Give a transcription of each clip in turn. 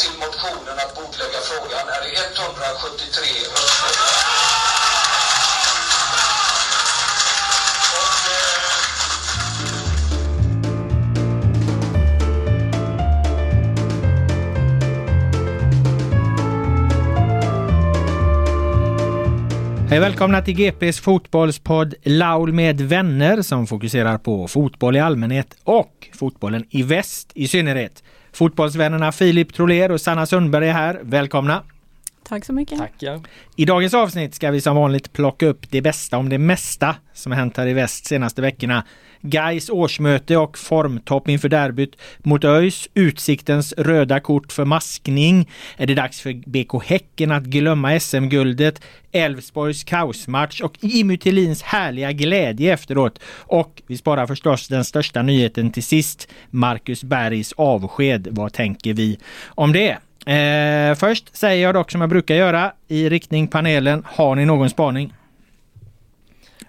till motionen att bordlägga frågan är 173 röster. Hej välkomna till GPs fotbollspodd Laul med vänner som fokuserar på fotboll i allmänhet och fotbollen i väst i synnerhet. Fotbollsvännerna Filip Troler och Sanna Sundberg är här. Välkomna! Tack så mycket. Tackar. I dagens avsnitt ska vi som vanligt plocka upp det bästa om det mesta som har hänt här i väst senaste veckorna. Gais årsmöte och formtopp inför derbyt mot ÖIS, Utsiktens röda kort för maskning. Är det dags för BK Häcken att glömma SM-guldet? Elfsborgs kaosmatch och Jimmy Tillins härliga glädje efteråt. Och vi sparar förstås den största nyheten till sist. Marcus Bergs avsked. Vad tänker vi om det? Eh, först säger jag dock som jag brukar göra i riktning panelen. Har ni någon spaning?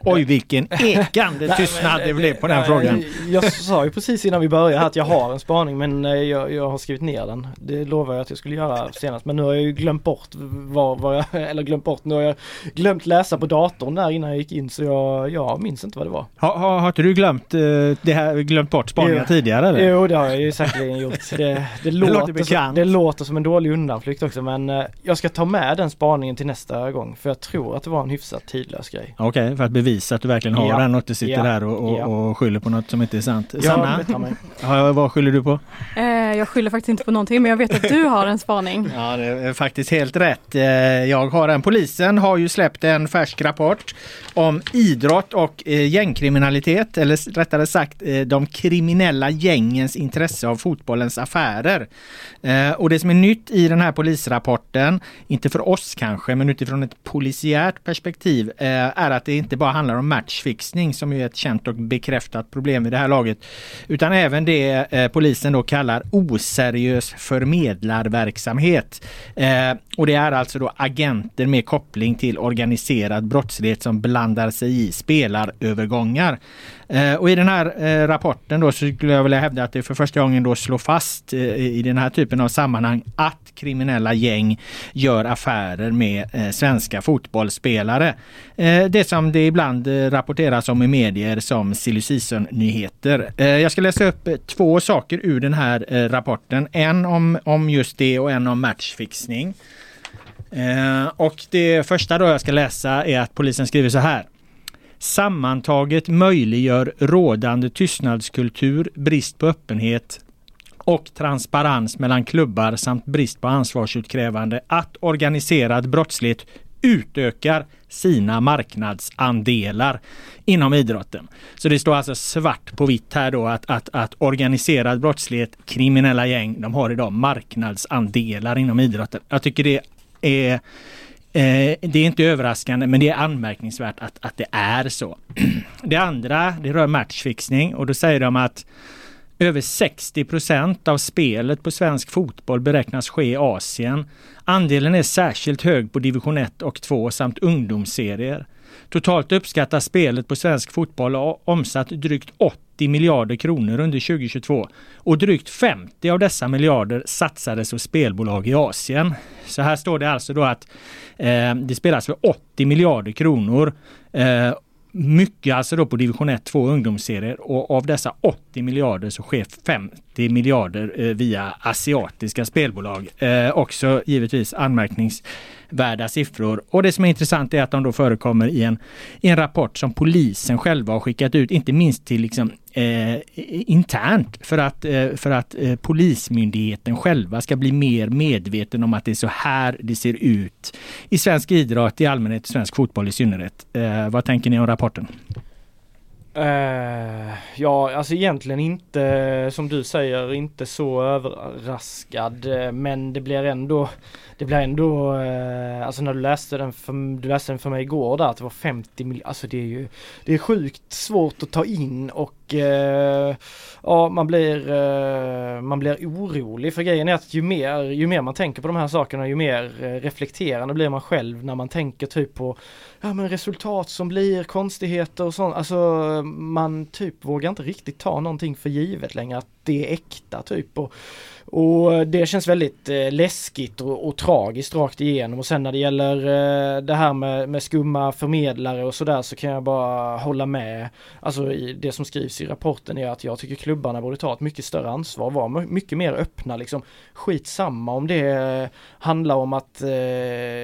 Oj vilken ekande tystnad det blev på den frågan. Jag sa ju precis innan vi började att jag har en spaning men eh, jag, jag har skrivit ner den. Det lovade jag att jag skulle göra senast men nu har jag ju glömt bort vad, vad jag, eller glömt bort, nu har jag glömt läsa på datorn där innan jag gick in så jag, jag minns inte vad det var. Har, har, har inte du glömt, eh, det här, glömt bort spaningar Jo. tidigare eller? Jo det har jag ju säkerligen gjort. Det, det, låter, låter som, det låter som en dålig undanflykt också men eh, jag ska ta med den spaningen till nästa gång för jag tror att det var en hyfsat tidlös grej. Okej, för att bevisa att du verkligen har Ja. den och inte sitter Ja. där och, och, Ja. och skyller på något som inte är sant. Sanna, har- vad skyller du på? Eh, jag skyller faktiskt inte på någonting men jag vet att du har en spaning. Ja, det är faktiskt helt rätt. Eh, Jag har en. Polisen har ju släppt en färsk rapport om idrott och eh, gängkriminalitet, eller rättare sagt de kriminella gängens intresse av fotbollens affärer. Och det som är nytt i den här polisrapporten, inte för oss kanske, men utifrån ett polisiärt perspektiv, är att det inte bara handlar om matchfixning som är ett känt och bekräftat problem i det här laget, utan även det eh, polisen då kallar oseriös förmedlarverksamhet. Eh, och det är alltså då agenter med koppling till organiserad brottslighet som blandar sig i spelarövergångar. Eh, och i den här eh, rapporten då så skulle jag vilja hävda att det för första gången då slår fast eh, i den här typen av sammanhang att kriminella gäng gör affärer med eh, svenska fotbollsspelare. Det som det ibland ibland eh, rapporteras om i medier som silly Season-nyheter. Eh, jag ska läsa upp eh, två saker ur den här rapporten. En om, om just det och en om matchfixning. Och det första då jag ska läsa är att polisen skriver så här. Sammantaget möjliggör rådande tystnadskultur, brist på öppenhet och transparens mellan klubbar samt brist på ansvarsutkrävande att organiserad brottslighet utökar sina marknadsandelar inom idrotten. Så det står alltså svart på vitt här då att, att, att organiserad brottslighet, kriminella gäng, de har idag marknadsandelar inom idrotten. Jag tycker det är Eh, det är inte överraskande men det är anmärkningsvärt att, att det är så. Det andra det rör matchfixning och då säger de att över 60 procent av spelet på svensk fotboll beräknas ske i Asien. Andelen är särskilt hög på division 1 och 2 samt ungdomsserier. Totalt uppskattas spelet på svensk fotboll ha omsatt drygt 80 miljarder kronor under 2022 och drygt 50 av dessa miljarder satsades hos spelbolag i Asien. Så här står det alltså då att eh, det spelas för 80 miljarder kronor eh, mycket alltså då på division 1, 2 ungdomsserier och av dessa 80 miljarder så sker 50 miljarder eh, via asiatiska spelbolag. Eh, också givetvis anmärkningsvärda siffror. Och det som är intressant är att de då förekommer i en, i en rapport som polisen själva har skickat ut, inte minst till liksom eh, internt för att, eh, för att eh, polismyndigheten själva ska bli mer medveten om att det är så här det ser ut i svensk idrott i allmänhet, svensk fotboll i synnerhet. Eh, vad tänker ni om rapporten? Uh, ja, alltså egentligen inte som du säger, inte så överraskad. Eh, men det blir ändå, det blir ändå, uh, alltså när du läste den för, du läste den för mig igår där att det var 50 miljoner, alltså det är ju, det är sjukt svårt att ta in och eh, ja, man blir, eh, man blir orolig för grejen är att ju mer, ju mer man tänker på de här sakerna ju mer eh, reflekterande blir man själv när man tänker typ på ja men resultat som blir konstigheter och sånt. Alltså man typ vågar inte riktigt ta någonting för givet längre. Att det är äkta typ. Och, och eh, det känns väldigt eh, läskigt och, och, tragiskt rakt igenom och sen när det gäller eh, det här med, med skumma förmedlare och sådär så kan jag bara hålla med. Alltså i, det som skrivs i rapporten är att jag tycker klubbarna borde ta ett mycket större ansvar, vara mycket mer öppna liksom. Skitsamma om det handlar om att eh,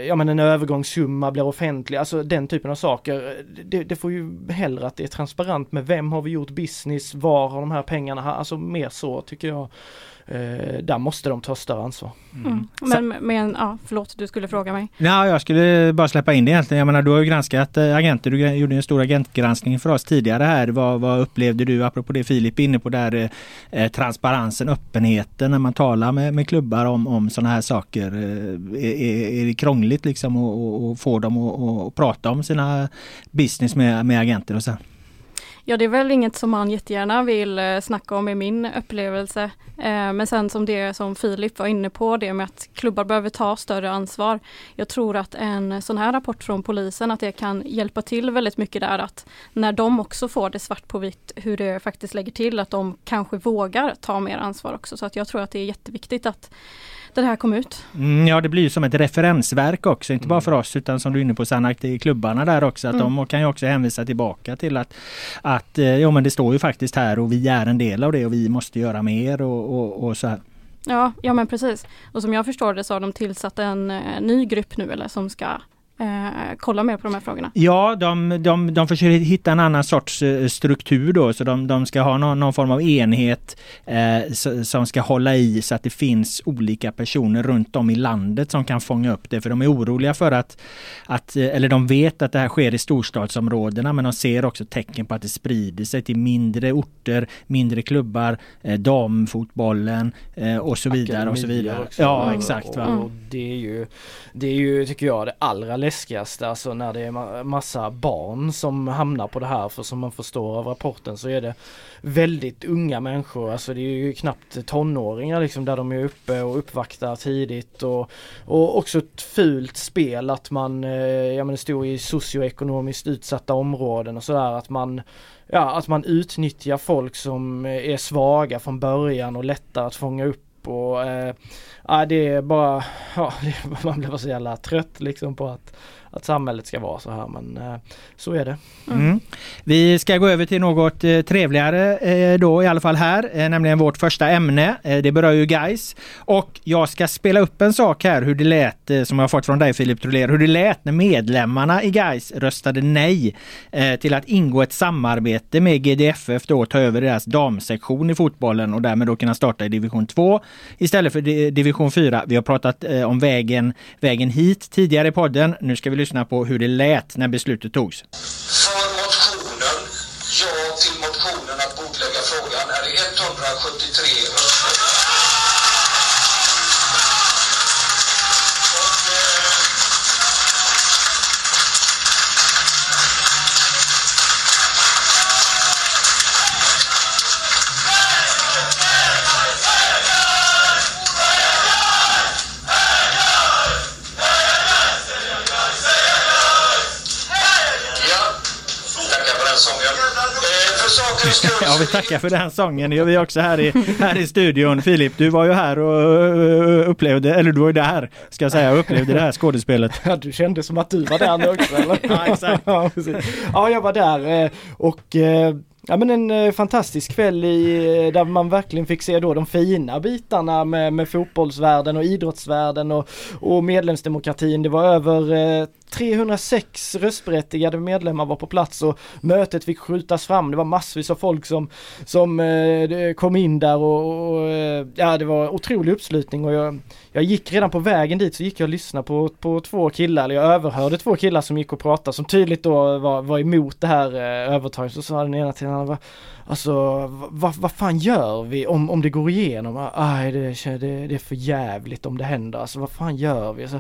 ja men en övergångssumma blir offentlig, alltså den typen av saker. Det, det får ju hellre att det är transparent med vem har vi gjort business, var har de här pengarna, alltså mer så tycker jag eh, där måste de ta större ansvar. Mm. mm. Men, men ja, förlåt, du skulle fråga mig. Ja, jag skulle bara släppa in det egentligen. Jag menar, du har ju granskat eh, agenter. Du gjorde en stor agentgranskning för oss tidigare här. Vad, vad upplevde du, apropå det Filip är inne på där, eh, eh transparensen, öppenheten när man talar med, med klubbar om, om sådana här saker. Eh, är, är, det krångligt liksom att få dem att prata om sina business med, med agenter och så? Ja, det är väl inget som man jättegärna vill eh, snacka om i min upplevelse. Eh, men sen som det som Filip var inne på, det med att klubbar behöver ta större ansvar. Jag tror att en sån här rapport från polisen, att det kan hjälpa till väldigt mycket där att när de också får det svart på vitt hur det faktiskt lägger till, att de kanske vågar ta mer ansvar också. Så att jag tror att det är jätteviktigt att det här kom ut. Mm, ja det blir som ett referensverk också, inte bara för mm. oss utan som du är inne på Sanna, i klubbarna där också. Att mm. De kan ju också hänvisa tillbaka till att, att eh, jo men det står ju faktiskt här och vi är en del av det och vi måste göra mer och, och, och så här. Ja, ja men precis. Och som jag förstår det så har de tillsatt en eh, ny grupp nu eller som ska eh, kolla mer på de här frågorna? Ja, de, de, de försöker hitta en annan sorts eh, struktur då, så de, de ska ha någon, någon form av enhet eh, som ska hålla i så att det finns olika personer runt om i landet som kan fånga upp det. För de är oroliga för att, att eh, eller de vet att det här sker i storstadsområdena, men de ser också tecken på att det sprider sig till mindre orter, mindre klubbar, eh, damfotbollen eh, och så vidare. Och så vidare. Också. Ja, exakt. Va? Och det är ju, det är ju, tycker jag, det allra läskigaste, alltså när det är massa barn som hamnar på det här, för som man förstår av rapporten så är det väldigt unga människor, alltså det är ju knappt tonåringar liksom där de är uppe och uppvaktar tidigt och, och också ett fult spel att man, eh, ja men det stod i socioekonomiskt utsatta områden och sådär att man Ja, att man utnyttjar folk som eh, är svaga från början och lättare att fånga upp och eh, ja, det är bara, ja, man blir bara så jävla trött liksom på att att samhället ska vara så här men eh, så är det. Mm. mm. Vi ska gå över till något eh, trevligare eh, då i alla fall här, nämligen vårt första ämne. Det berör ju guys och jag ska spela upp en sak här hur det lät som jag fått från dig Filip Troler, hur det lät när medlemmarna i guys röstade nej till att ingå ett samarbete med GDFF då och ta över deras damsektion i fotbollen och därmed då kunna starta i division 2 istället för division 4. Vi har pratat om vägen, vägen hit tidigare i podden. Nu ska vi lyssna på hur det lät när beslutet togs. För motionen, ja till motionen att bordlägga frågan är det 173 Ja, vi tackar för den sången. Det gör vi också här i, här i studion. Filip, du var ju här och upplevde, eller du var ju där, ska jag säga, och upplevde det här skådespelet. Ja, du kände som att du var där nu också eller? Ja, exakt. Ja, ja, jag var där eh, och eh, Ja men en eh, fantastisk kväll i, eh, där man verkligen fick se då de fina bitarna med, med fotbollsvärlden och idrottsvärlden och, och medlemsdemokratin. Det var över eh, 306 röstberättigade medlemmar var på plats och mötet fick skjutas fram. Det var massvis av folk som, som eh, kom in där och, och, eh, ja det var otrolig uppslutning och jag, jag gick redan på vägen dit så gick jag och lyssnade på, på två killar, eller jag överhörde två killar som gick och pratade som tydligt då var, var emot det här eh, övertaget. Så sa den ena till den andra, Alltså vad, va fan gör vi om, om det går igenom? Ah, Aj, det, det, det är för jävligt om det händer. Alltså vad fan gör vi? Alltså,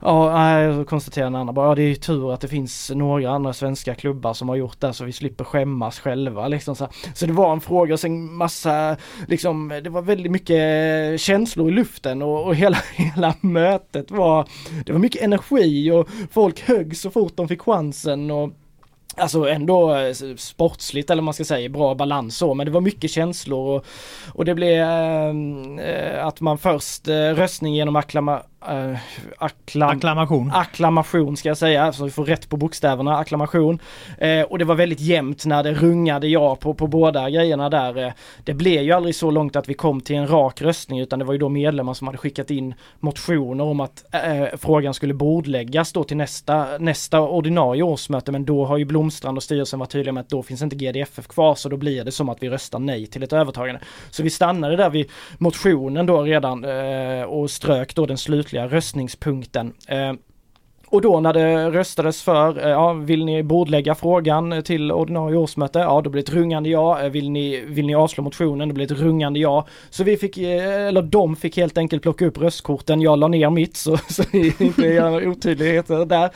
ja, jag konstaterar en annan bara, ja, det är ju tur att det finns några andra svenska klubbar som har gjort det så vi slipper skämmas själva liksom. Så, så det var en fråga och sen massa, liksom, det var väldigt mycket känslor i luften och, och hela, hela mötet var, det var mycket energi och folk högg så fort de fick chansen och Alltså ändå eh, sportsligt eller man ska säga, bra balans så men det var mycket känslor och, och det blev eh, eh att man först eh, röstning genom akklama, eh, akklam, Acklamation. akklamation ska jag säga, så vi får rätt på bokstäverna, akklamation. Eh, och det var väldigt jämnt när det rungade ja på, på båda grejerna där. Eh, det blev ju aldrig så långt att vi kom till en rak röstning utan det var ju då medlemmar som hade skickat in motioner om att frågan skulle bordläggas då till nästa, nästa ordinarie årsmöte men då har ju Blomstrand och styrelsen varit tydliga med att då finns inte GDFF kvar så då blir det som att vi röstar nej till ett övertagande. Så vi stannade där vid motionen då redan och strök då den slutliga röstningspunkten. Eh, och då när det röstades för, eh, ja, vill ni bordlägga frågan till ordinarie årsmöte? Ja, då blir det ett rungande ja. Eh, vill ni, vill ni avslå motionen? Då blir det ett rungande ja. Så vi fick, eller de fick helt enkelt plocka upp röstkorten. Jag la ner mitt så, så inte gör otydligheter där.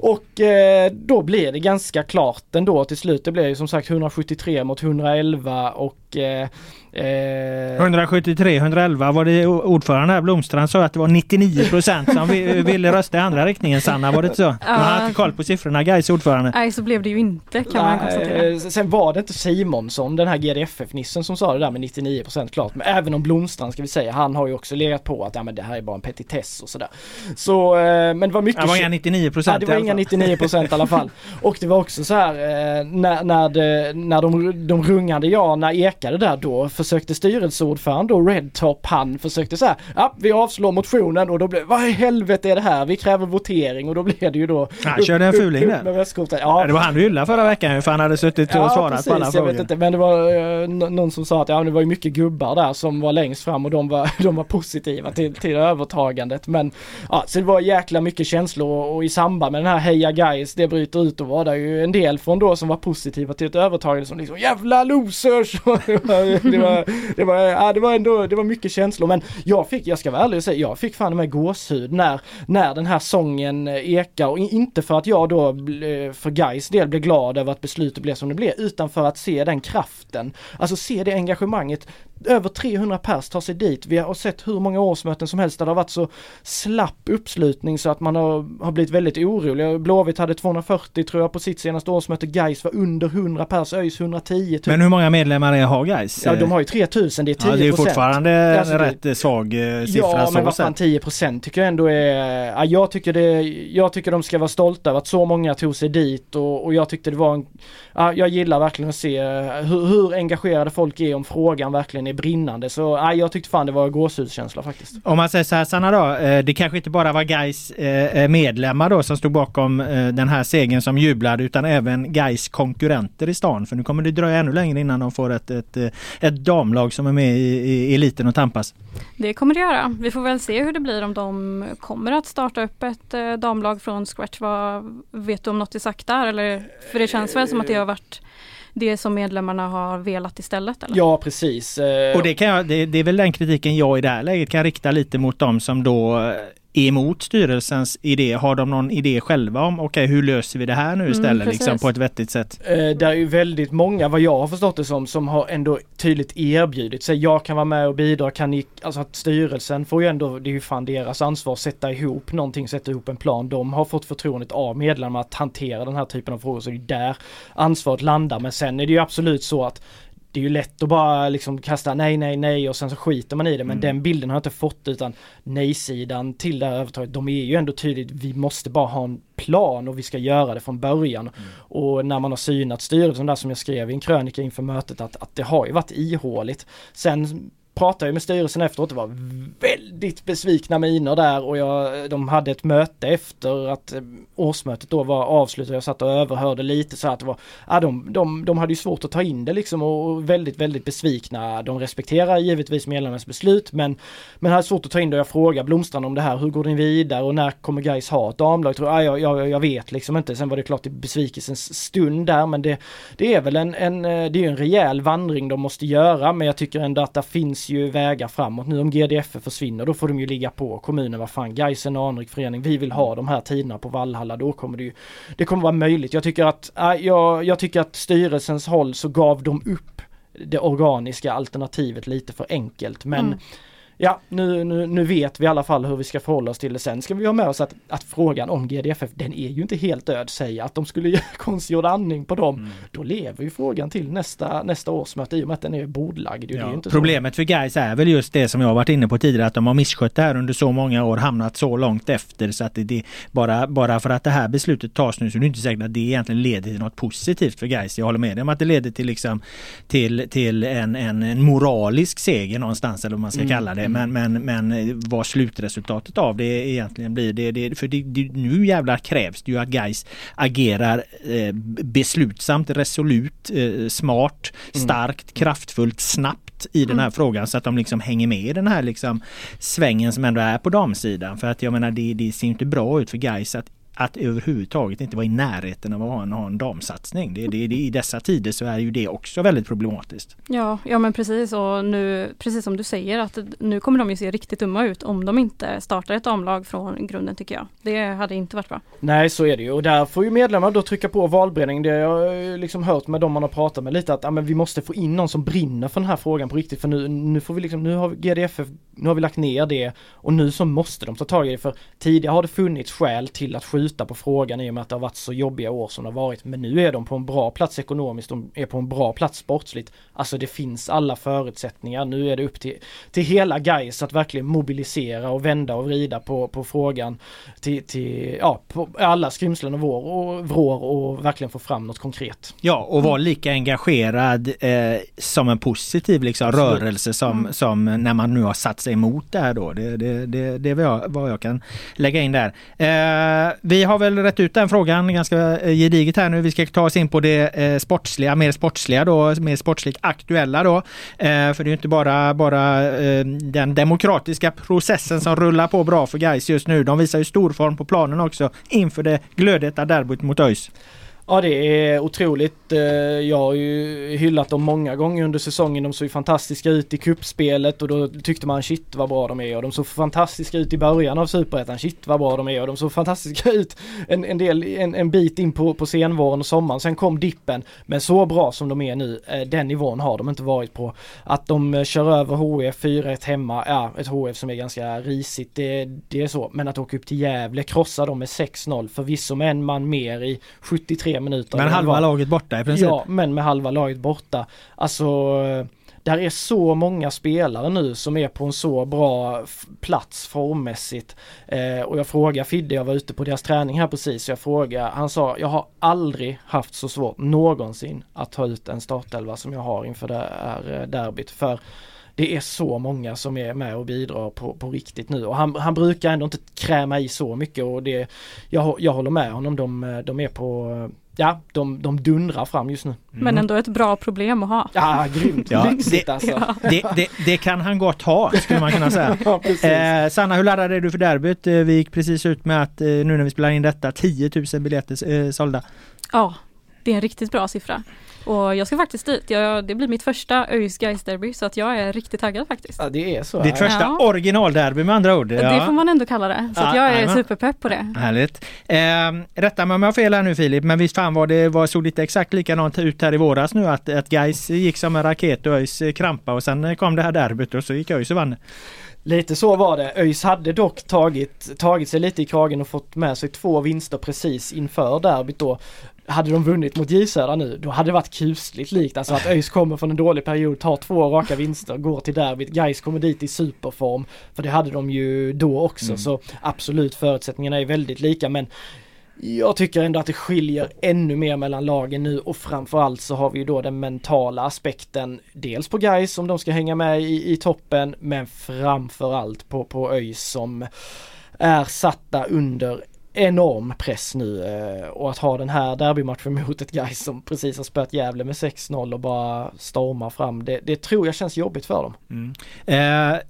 Och eh, då blev det ganska klart ändå till slut. Det blev ju som sagt 173 mot 111 och eh, eh, 173, 111 var det ordförande här Blomstrand sa att det var 99 procent som vi- ville rösta i andra riktningen. Sanna, var det inte så? Man har inte koll på siffrorna, Gais ordförande. Nej, så blev det ju inte kan man konstatera. Eh, Sen var det inte Simonsson, den här GDFF-nissen som sa det där med 99% klart. Men även om Blomstrand ska vi säga, han har ju också legat på att ja, men det här är bara en petitess och sådär. Så, eh, men det var mycket... Det var inga 99 Nej, procent det var inga 99% i alla fall. Och det var också så här eh, när, när, det, när de, de rungade ja, när ekade där då försökte styrelseordförande och Redtop han försökte så här, ja vi avslår motionen och då blev vad i helvete är det här? Vi kräver votering och då blev det ju då Han körde en fuling där. Ja, det var han du hyllade förra veckan för han hade suttit och svarat på alla jag frågor. vet inte, men det var eh, någon som sa att ja, det var ju mycket gubbar där som var längst fram och de var, de var positiva till, till övertagandet. Men ja, så det var jäkla mycket känslor och, och i samband med den här Heja Guys, det bryter ut och var det ju en del från då som var positiva till ett övertagande som liksom jävla losers! det, var, det, var, det, var, ja, det var ändå, det var mycket känslor men jag fick, jag ska vara ärlig och säga, jag fick fan med gåshud när, när den här sången eh, ekar och inte för att jag då eh, för Guys del blev glad över att beslutet blev som det blev utan för att se den kraften. Alltså se det engagemanget. Över 300 pers tar sig dit. Vi har sett hur många årsmöten som helst där det har varit så slapp uppslutning så att man har, har blivit väldigt orolig. Blåvitt hade 240 tror jag på sitt senaste årsmöte. Guys var under 100 pers, ÖIS 110 typ. Men hur många medlemmar är har Gais? Ja de har ju 3000, det är 10%. Ja, det är ju fortfarande Alltså, en det- rätt svag eh, siffra Ja men vad fan sett. 10% tycker jag ändå är, ja, jag tycker det, jag tycker de ska vara stolta över att så många tog sig dit och, och jag tyckte det var en, ja, jag gillar verkligen att se eh, hur, hur engagerade folk är om frågan verkligen är brinnande så ja, jag tyckte fan det var gåshudskänsla faktiskt. Om man säger så här Sanna då, eh, det kanske inte bara var Gais eh, medlemmar då som stod bakom eh, den här segern som jublade utan även Gais konkurrenter i stan. För nu kommer det dröja ännu längre innan de får ett, ett, eh, ett damlag som är med i, i eliten och tampas. Det kommer det göra. Vi får väl se hur det blir om de kommer att starta upp ett eh, damlag från scratch. Vad, vet du om något är sagt där? Eller, för det känns väl som att det har varit det som medlemmarna har velat istället? Eller? Ja precis. Och det, kan jag, det, det är väl den kritiken jag i det här läget kan rikta lite mot dem som då emot styrelsens idé. Har de någon idé själva om okej hur löser vi det här nu istället liksom, precis. på ett vettigt sätt? Eh, det är ju väldigt många, vad jag har förstått det som, som har ändå tydligt erbjudit sig. Jag kan vara med och bidra, kan ni, alltså att styrelsen får ju ändå, det är ju fan deras ansvar sätta ihop någonting, sätta ihop en plan. De har fått förtroendet av medlemmarna att hantera den här typen av frågor, så det är där ansvaret landar. Men sen är det ju absolut så att det är ju lätt att bara liksom kasta nej, nej, nej och sen så skiter man i det. Men Mm. den bilden har jag inte fått utan nej-sidan till det här övertaget, de är ju ändå tydligt, vi måste bara ha en plan och vi ska göra det från början. Och när man har synat styrelsen där som jag skrev i en krönika inför mötet att, att det har ju varit ihåligt. Sen pratade jag med styrelsen efteråt, det var väldigt besvikna miner där och jag, de hade ett möte efter att eh, årsmötet då var avslutat. Jag satt och överhörde lite så att det var, ja, de, de, de hade ju svårt att ta in det liksom och väldigt, väldigt besvikna. De respekterar givetvis medlemmarnas beslut men, men hade svårt att ta in det. Jag frågade Blomstrand om det här, hur går ni vidare och när kommer guys ha ett damlag? Jag, tror, ja, jag, jag, jag vet liksom inte. Sen var det klart i besvikelsens stund där men det, det är väl en, en, eh, det är en rejäl vandring de måste göra men jag tycker ändå att det finns ju vägar framåt. Nu om GDF försvinner då får de ju ligga på kommunen. Vad fan, Gais en anrik förening. Vi vill ha de här tiderna på Vallhalla. Då kommer det ju, det kommer vara möjligt. Jag tycker att, äh, jag, jag tycker att styrelsens håll så gav de upp det organiska alternativet lite för enkelt. Men Mm. Ja, nu, nu, nu vet vi i alla fall hur vi ska förhålla oss till det. Sen ska vi ha med oss att, att frågan om GDFF, den är ju inte helt död. Säga att de skulle göra konstgjord andning på dem, mm. då lever ju frågan till nästa, nästa årsmöte i och med att den är bordlagd. Ja, är problemet så. för Gais är väl just det som jag varit inne på tidigare, att de har misskött det här under så många år, hamnat så långt efter så att det, det bara, bara för att det här beslutet tas nu så är det inte säkert att det egentligen leder till något positivt för Gais. Jag håller med dig om att det leder till, liksom, till, till en, en, en moralisk seger någonstans eller vad man ska mm. kalla det. Men, men, men vad slutresultatet av det egentligen blir. Det, det, för det, det, nu jävlar krävs det ju att guys agerar eh, beslutsamt, resolut, eh, smart, mm. starkt, mm. kraftfullt, snabbt i den här mm. frågan så att de liksom hänger med i den här liksom svängen som ändå är på damsidan. För att jag menar det, det ser inte bra ut för guys att att överhuvudtaget inte vara i närheten av att ha en, ha en damsatsning. Det, det, det, I dessa tider så är ju det också väldigt problematiskt. Ja, ja men precis och nu, precis som du säger att nu kommer de ju se riktigt dumma ut om de inte startar ett damlag från grunden tycker jag. Det hade inte varit bra. Nej så är det ju och där får ju medlemmar då trycka på valberedningen. Det har jag liksom hört med dem man har pratat med lite att ja, men vi måste få in någon som brinner för den här frågan på riktigt för nu, nu får vi liksom, nu har GDFF, nu har vi lagt ner det och nu så måste de ta tag i det för tidigare har det funnits skäl till att skjuta skjuta på frågan i och med att det har varit så jobbiga år som det har varit. Men nu är de på en bra plats ekonomiskt, de är på en bra plats sportsligt. Alltså det finns alla förutsättningar. Nu är det upp till, till hela guys att verkligen mobilisera och vända och vrida på, på frågan till, till ja, på alla skrymslen och vår och vrår och verkligen få fram något konkret. Ja, och vara lika engagerad eh, som en positiv liksom, rörelse som, mm. som när man nu har satt sig emot det här då. Det, det, det, det är vad jag, vad jag kan lägga in där. Eh, vi vi har väl rätt ut den frågan ganska eh, gediget här nu. Vi ska ta oss in på det eh, sportsliga, mer sportsliga då, mer sportsligt aktuella då. Eh, för det är inte bara, bara den demokratiska processen som rullar på bra för guys just nu. De visar ju storform på planen också inför det glödheta derbyt mot ÖIS. Ja det är otroligt. Eh, jag har ju hyllat dem många gånger under säsongen. De såg ju fantastiska ut i kuppspelet och då tyckte man shit vad bra de är och de såg fantastiska ut i början av superettan. Shit vad bra de är och de såg fantastiska ut en, en, del, en, en bit in på, på senvåren och sommaren. Sen kom dippen. Men så bra som de är nu, eh, den nivån har de inte varit på. Att de eh, kör över HF 4-1 hemma, ja ett HF som är ganska risigt, det, det är så. Men att åka upp till Gävle, krossa dem med 6-0, förvisso med en man mer i 73 minuter. Men halva laget borta i princip? Ja, men med halva laget borta. Alltså där är så många spelare nu som är på en så bra plats formmässigt. Eh, och jag frågade Fidde, jag var ute på deras träning här precis, jag frågade, han sa jag har aldrig haft så svårt någonsin att ta ut en startelva som jag har inför det här eh, derbyt. För det är så många som är med och bidrar på, på riktigt nu och han, han brukar ändå inte kräma i så mycket och det jag, jag håller med honom, de, de är på ja, de, de dundrar fram just nu. Mm. Men ändå ett bra problem att ha. Ja, grymt ja, det, alltså. Ja. Det, det, det, kan han gott ha, skulle man kunna säga. ja, eh, Sanna, hur laddad är du för derbyt? Eh, vi gick precis ut med att eh, nu när vi spelar in detta 10 000 biljetter eh, sålda. Ja, det är en riktigt bra siffra. Och jag ska faktiskt dit. Jag, det blir mitt första ÖIS derby så att jag är riktigt taggad faktiskt. Ja det är så. Ditt första ja. originalderby med andra ord. Ja. Det får man ändå kalla det. Så ja, jag är superpepp på det. Härligt. Eh, rätta mig om jag har fel här nu Filip, men visst fan var det var, såg lite exakt likadant ut här i våras nu att, att Gais gick som en raket och ÖIS krampa och sen kom det här derbyt och så gick ÖIS och vann. Lite så var det. ÖIS hade dock tagit, tagit sig lite i kragen och fått med sig två vinster precis inför derbyt då hade de vunnit mot J Södra nu, då hade det varit kusligt likt. Alltså att ÖIS kommer från en dålig period, tar två raka vinster, går till derbyt. Gais kommer dit i superform. För det hade de ju då också. Mm. Så absolut, förutsättningarna är väldigt lika. Men jag tycker ändå att det skiljer ännu mer mellan lagen nu och framförallt så har vi ju då den mentala aspekten. Dels på Gais om de ska hänga med i, i toppen, men framförallt på, på ÖIS som är satta under enorm press nu eh, och att ha den här derbymatchen mot ett guy som precis har spöat Gävle med 6-0 och bara stormar fram. Det, det, tror jag känns jobbigt för dem. Mm. Eh,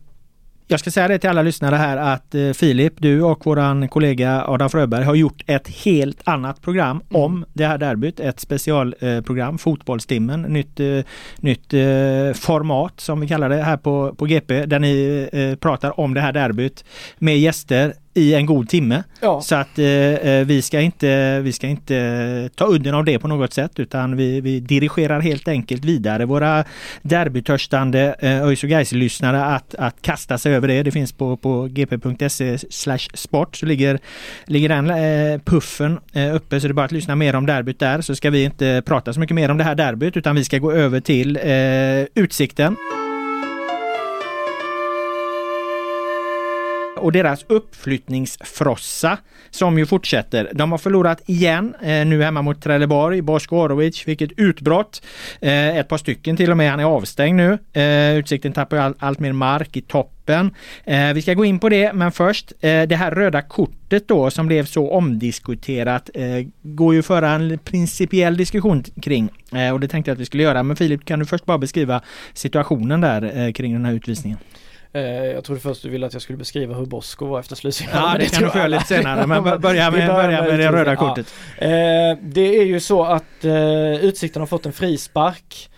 jag ska säga det till alla lyssnare här att eh, Filip, du och våran kollega Adam Fröberg har gjort ett helt annat program mm. om det här derbyt. Ett specialprogram, eh, Fotbollstimmen, nytt, eh, nytt eh, format som vi kallar det här på, på GP där ni pratar om det här derbyt med gäster i en god timme. Ja. Så att eh, eh, vi, ska inte, vi ska inte ta udden av det på något sätt utan vi, vi dirigerar helt enkelt vidare våra derbytörstande eh, ÖIS och Gais lyssnare att, att kasta sig över det. Det finns på, på gp.se sport så ligger, ligger den eh, puffen eh, uppe så det är bara att lyssna mer om derbyt där så ska vi inte prata så mycket mer om det här derbyt utan vi ska gå över till eh, Utsikten. Och deras uppflyttningsfrossa som ju fortsätter. De har förlorat igen eh, nu hemma mot Trelleborg. Bosko Orovic fick ett utbrott. Eh, ett par stycken till och med. Han är avstängd nu. Eh, utsikten tappar all, allt mer mark i toppen. Eh, vi ska gå in på det men först eh, det här röda kortet då som blev så omdiskuterat eh, går ju att föra en principiell diskussion kring eh, och det tänkte jag att vi skulle göra. Men Filip kan du först bara beskriva situationen där eh, kring den här utvisningen? Eh, jag trodde först du ville att jag skulle beskriva hur Bosko var efter slutsignalen. Ja, det, det kan du få lite senare. Men börja med, börja med det röda kortet. Ja. Eh, det är ju så att eh, Utsikten har fått en frispark.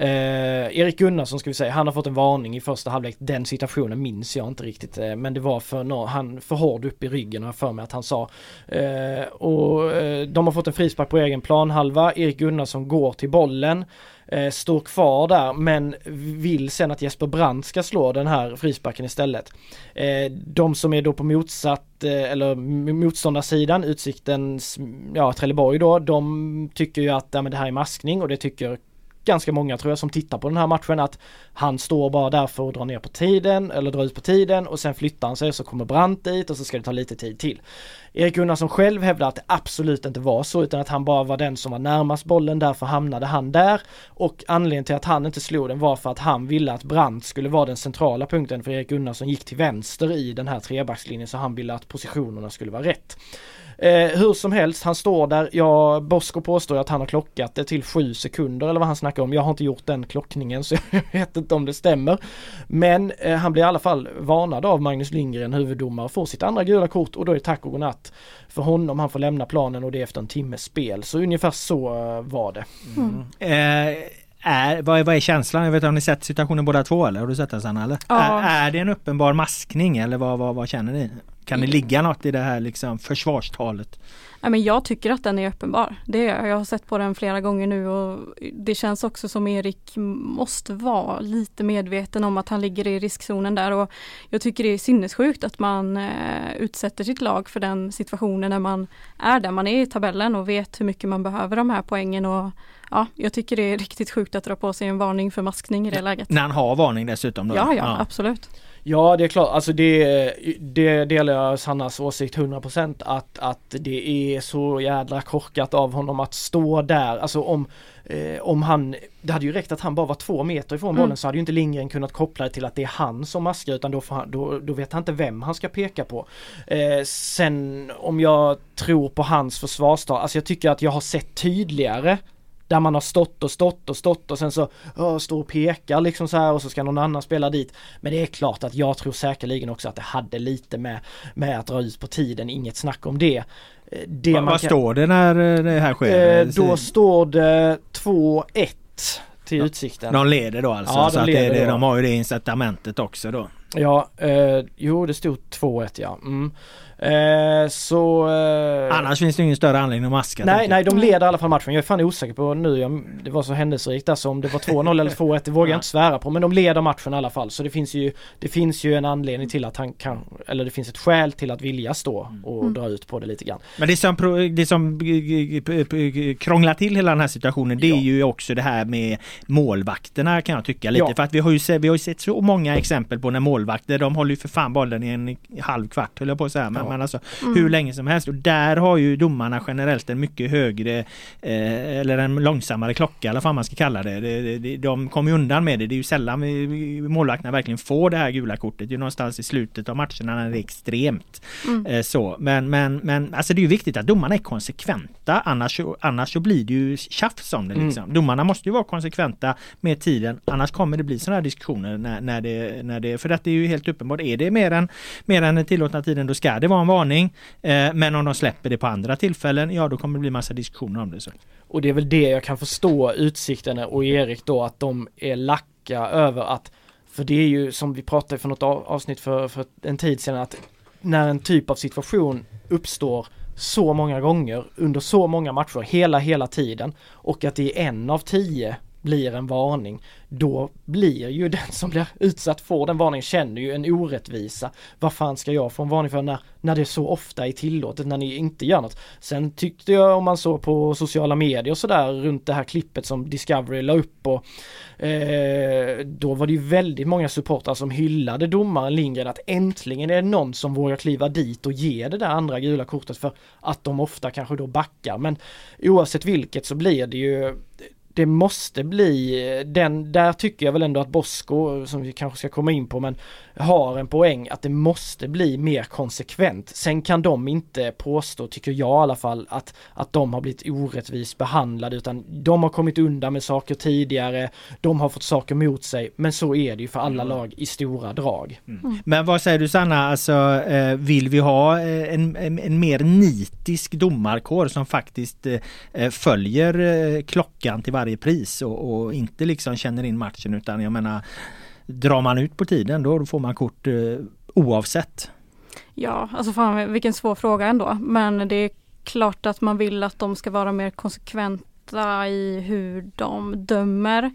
Eh, Erik Gunnarsson ska vi säga, han har fått en varning i första halvlek. Den situationen minns jag inte riktigt. Eh, men det var för, no, han, för hård upp i ryggen har jag för mig att han sa. Eh, och eh, de har fått en frispark på egen planhalva. Erik Gunnarsson går till bollen eh, står kvar där men vill sen att Jesper Brandt ska slå den här frisparken istället. Eh, de som är då på motsatt eh, eller motståndarsidan, Utsiktens, ja Trelleborg då, de tycker ju att ja, men det här är maskning och det tycker ganska många tror jag som tittar på den här matchen att han står bara där för att dra ner på tiden eller dra ut på tiden och sen flyttar han sig så kommer Brandt dit och så ska det ta lite tid till. Erik Gunnarsson själv hävdar att det absolut inte var så utan att han bara var den som var närmast bollen, därför hamnade han där. Och anledningen till att han inte slog den var för att han ville att Brandt skulle vara den centrala punkten för Erik Gunnarsson gick till vänster i den här trebackslinjen så han ville att positionerna skulle vara rätt. Eh, hur som helst, han står där. Ja, Bosko påstår att han har klockat det till sju sekunder eller vad han snackar om. Jag har inte gjort den klockningen så jag vet inte om det stämmer. Men eh, han blir i alla fall varnad av Magnus Lindgren, huvuddomare, och får sitt andra gula kort och då är det tack och godnatt för honom. Han får lämna planen och det är efter en timmes spel. Så ungefär så uh, var det. Mm. Eh, är, vad, är, vad är känslan? Jag vet har ni sett situationen båda två eller? Har du sett den Sanna? Eller? Ja. Är, är det en uppenbar maskning eller vad, vad, vad känner ni? Kan det ligga något i det här liksom försvarstalet? Ja, men jag tycker att den är uppenbar. Det, jag har sett på den flera gånger nu och det känns också som Erik måste vara lite medveten om att han ligger i riskzonen där och jag tycker det är sinnessjukt att man eh, utsätter sitt lag för den situationen när man är där man är i tabellen och vet hur mycket man behöver de här poängen och ja, jag tycker det är riktigt sjukt att dra på sig en varning för maskning i det läget. När han har varning dessutom? Då. Ja, ja, ja, absolut. Ja det är klart, alltså det, det delar jag Sannas åsikt 100% att, att det är så jädra korkat av honom att stå där, alltså om, eh, om han, det hade ju räckt att han bara var två meter ifrån mm. bollen så hade ju inte Lindgren kunnat koppla det till att det är han som maskar utan då, han, då, då vet han inte vem han ska peka på. Eh, sen om jag tror på hans försvarstal, alltså jag tycker att jag har sett tydligare där man har stått och stått och stått och sen så oh, står och pekar liksom så här och så ska någon annan spela dit. Men det är klart att jag tror säkerligen också att det hade lite med, med att dra ut på tiden, inget snack om det. Eh, det Va, vad kan... står det när eh, det här sker? Eh, då står det 2-1 till Utsikten. De leder då alltså? Ja, de, så leder det, det, de har ju det incitamentet också då? Ja, eh, jo det stod 2-1 ja. Mm. Eh, så... Eh, Annars finns det ingen större anledning att maska. Nej, nej, de leder i alla fall matchen. Jag är fan osäker på nu. Jag, det var så händelserikt alltså om det var 2-0 eller 2-1. Det vågar jag inte svära på. Men de leder matchen i alla fall. Så det finns ju Det finns ju en anledning till att han kan Eller det finns ett skäl till att vilja stå och mm. dra ut på det lite grann. Men det som, det som krånglar till hela den här situationen det är ju också det här med målvakterna kan jag tycka lite. Ja. För att vi har ju sett, vi har ju sett så många exempel på när målvakter de håller ju för fan bollen i en halv kvart höll jag på att säga. Men, men alltså mm. hur länge som helst. Och där har ju domarna generellt en mycket högre eh, eller en långsammare klocka eller vad man ska kalla det. De, de, de kommer undan med det. Det är ju sällan målvakterna verkligen får det här gula kortet. Det är någonstans i slutet av matcherna när det är extremt mm. eh, så. Men, men, men alltså det är ju viktigt att domarna är konsekventa annars, annars så blir det ju tjafs om det mm. liksom. Mm. Domarna måste ju vara konsekventa med tiden annars kommer det bli sådana här diskussioner när, när, det, när det, för det är ju helt uppenbart, är det mer än, mer än den tillåtna tiden då ska det vara en varning. Eh, men om de släpper det på andra tillfällen, ja då kommer det bli massa diskussioner om det. Så. Och det är väl det jag kan förstå Utsikten och Erik då att de är lacka över att för det är ju som vi pratade för något avsnitt för, för en tid sedan att när en typ av situation uppstår så många gånger under så många matcher hela, hela tiden och att det är en av tio blir en varning, då blir ju den som blir utsatt får den varningen känner ju en orättvisa. Vad fan ska jag få en varning för när, när det så ofta är tillåtet, när ni inte gör något. Sen tyckte jag om man såg på sociala medier och sådär runt det här klippet som Discovery la upp och eh, då var det ju väldigt många supportrar som hyllade domaren Lindgren att äntligen är det någon som vågar kliva dit och ge det där andra gula kortet för att de ofta kanske då backar. Men oavsett vilket så blir det ju det måste bli den, där tycker jag väl ändå att Bosko, som vi kanske ska komma in på, men har en poäng att det måste bli mer konsekvent. Sen kan de inte påstå, tycker jag i alla fall, att, att de har blivit orättvist behandlade utan de har kommit undan med saker tidigare, de har fått saker mot sig, men så är det ju för alla lag i stora drag. Mm. Men vad säger du Sanna, alltså eh, vill vi ha eh, en, en, en mer nitisk domarkår som faktiskt eh, följer klockan till varje pris och, och inte liksom känner in matchen utan jag menar drar man ut på tiden då får man kort eh, oavsett. Ja, alltså fan vilken svår fråga ändå. Men det är klart att man vill att de ska vara mer konsekventa i hur de dömer.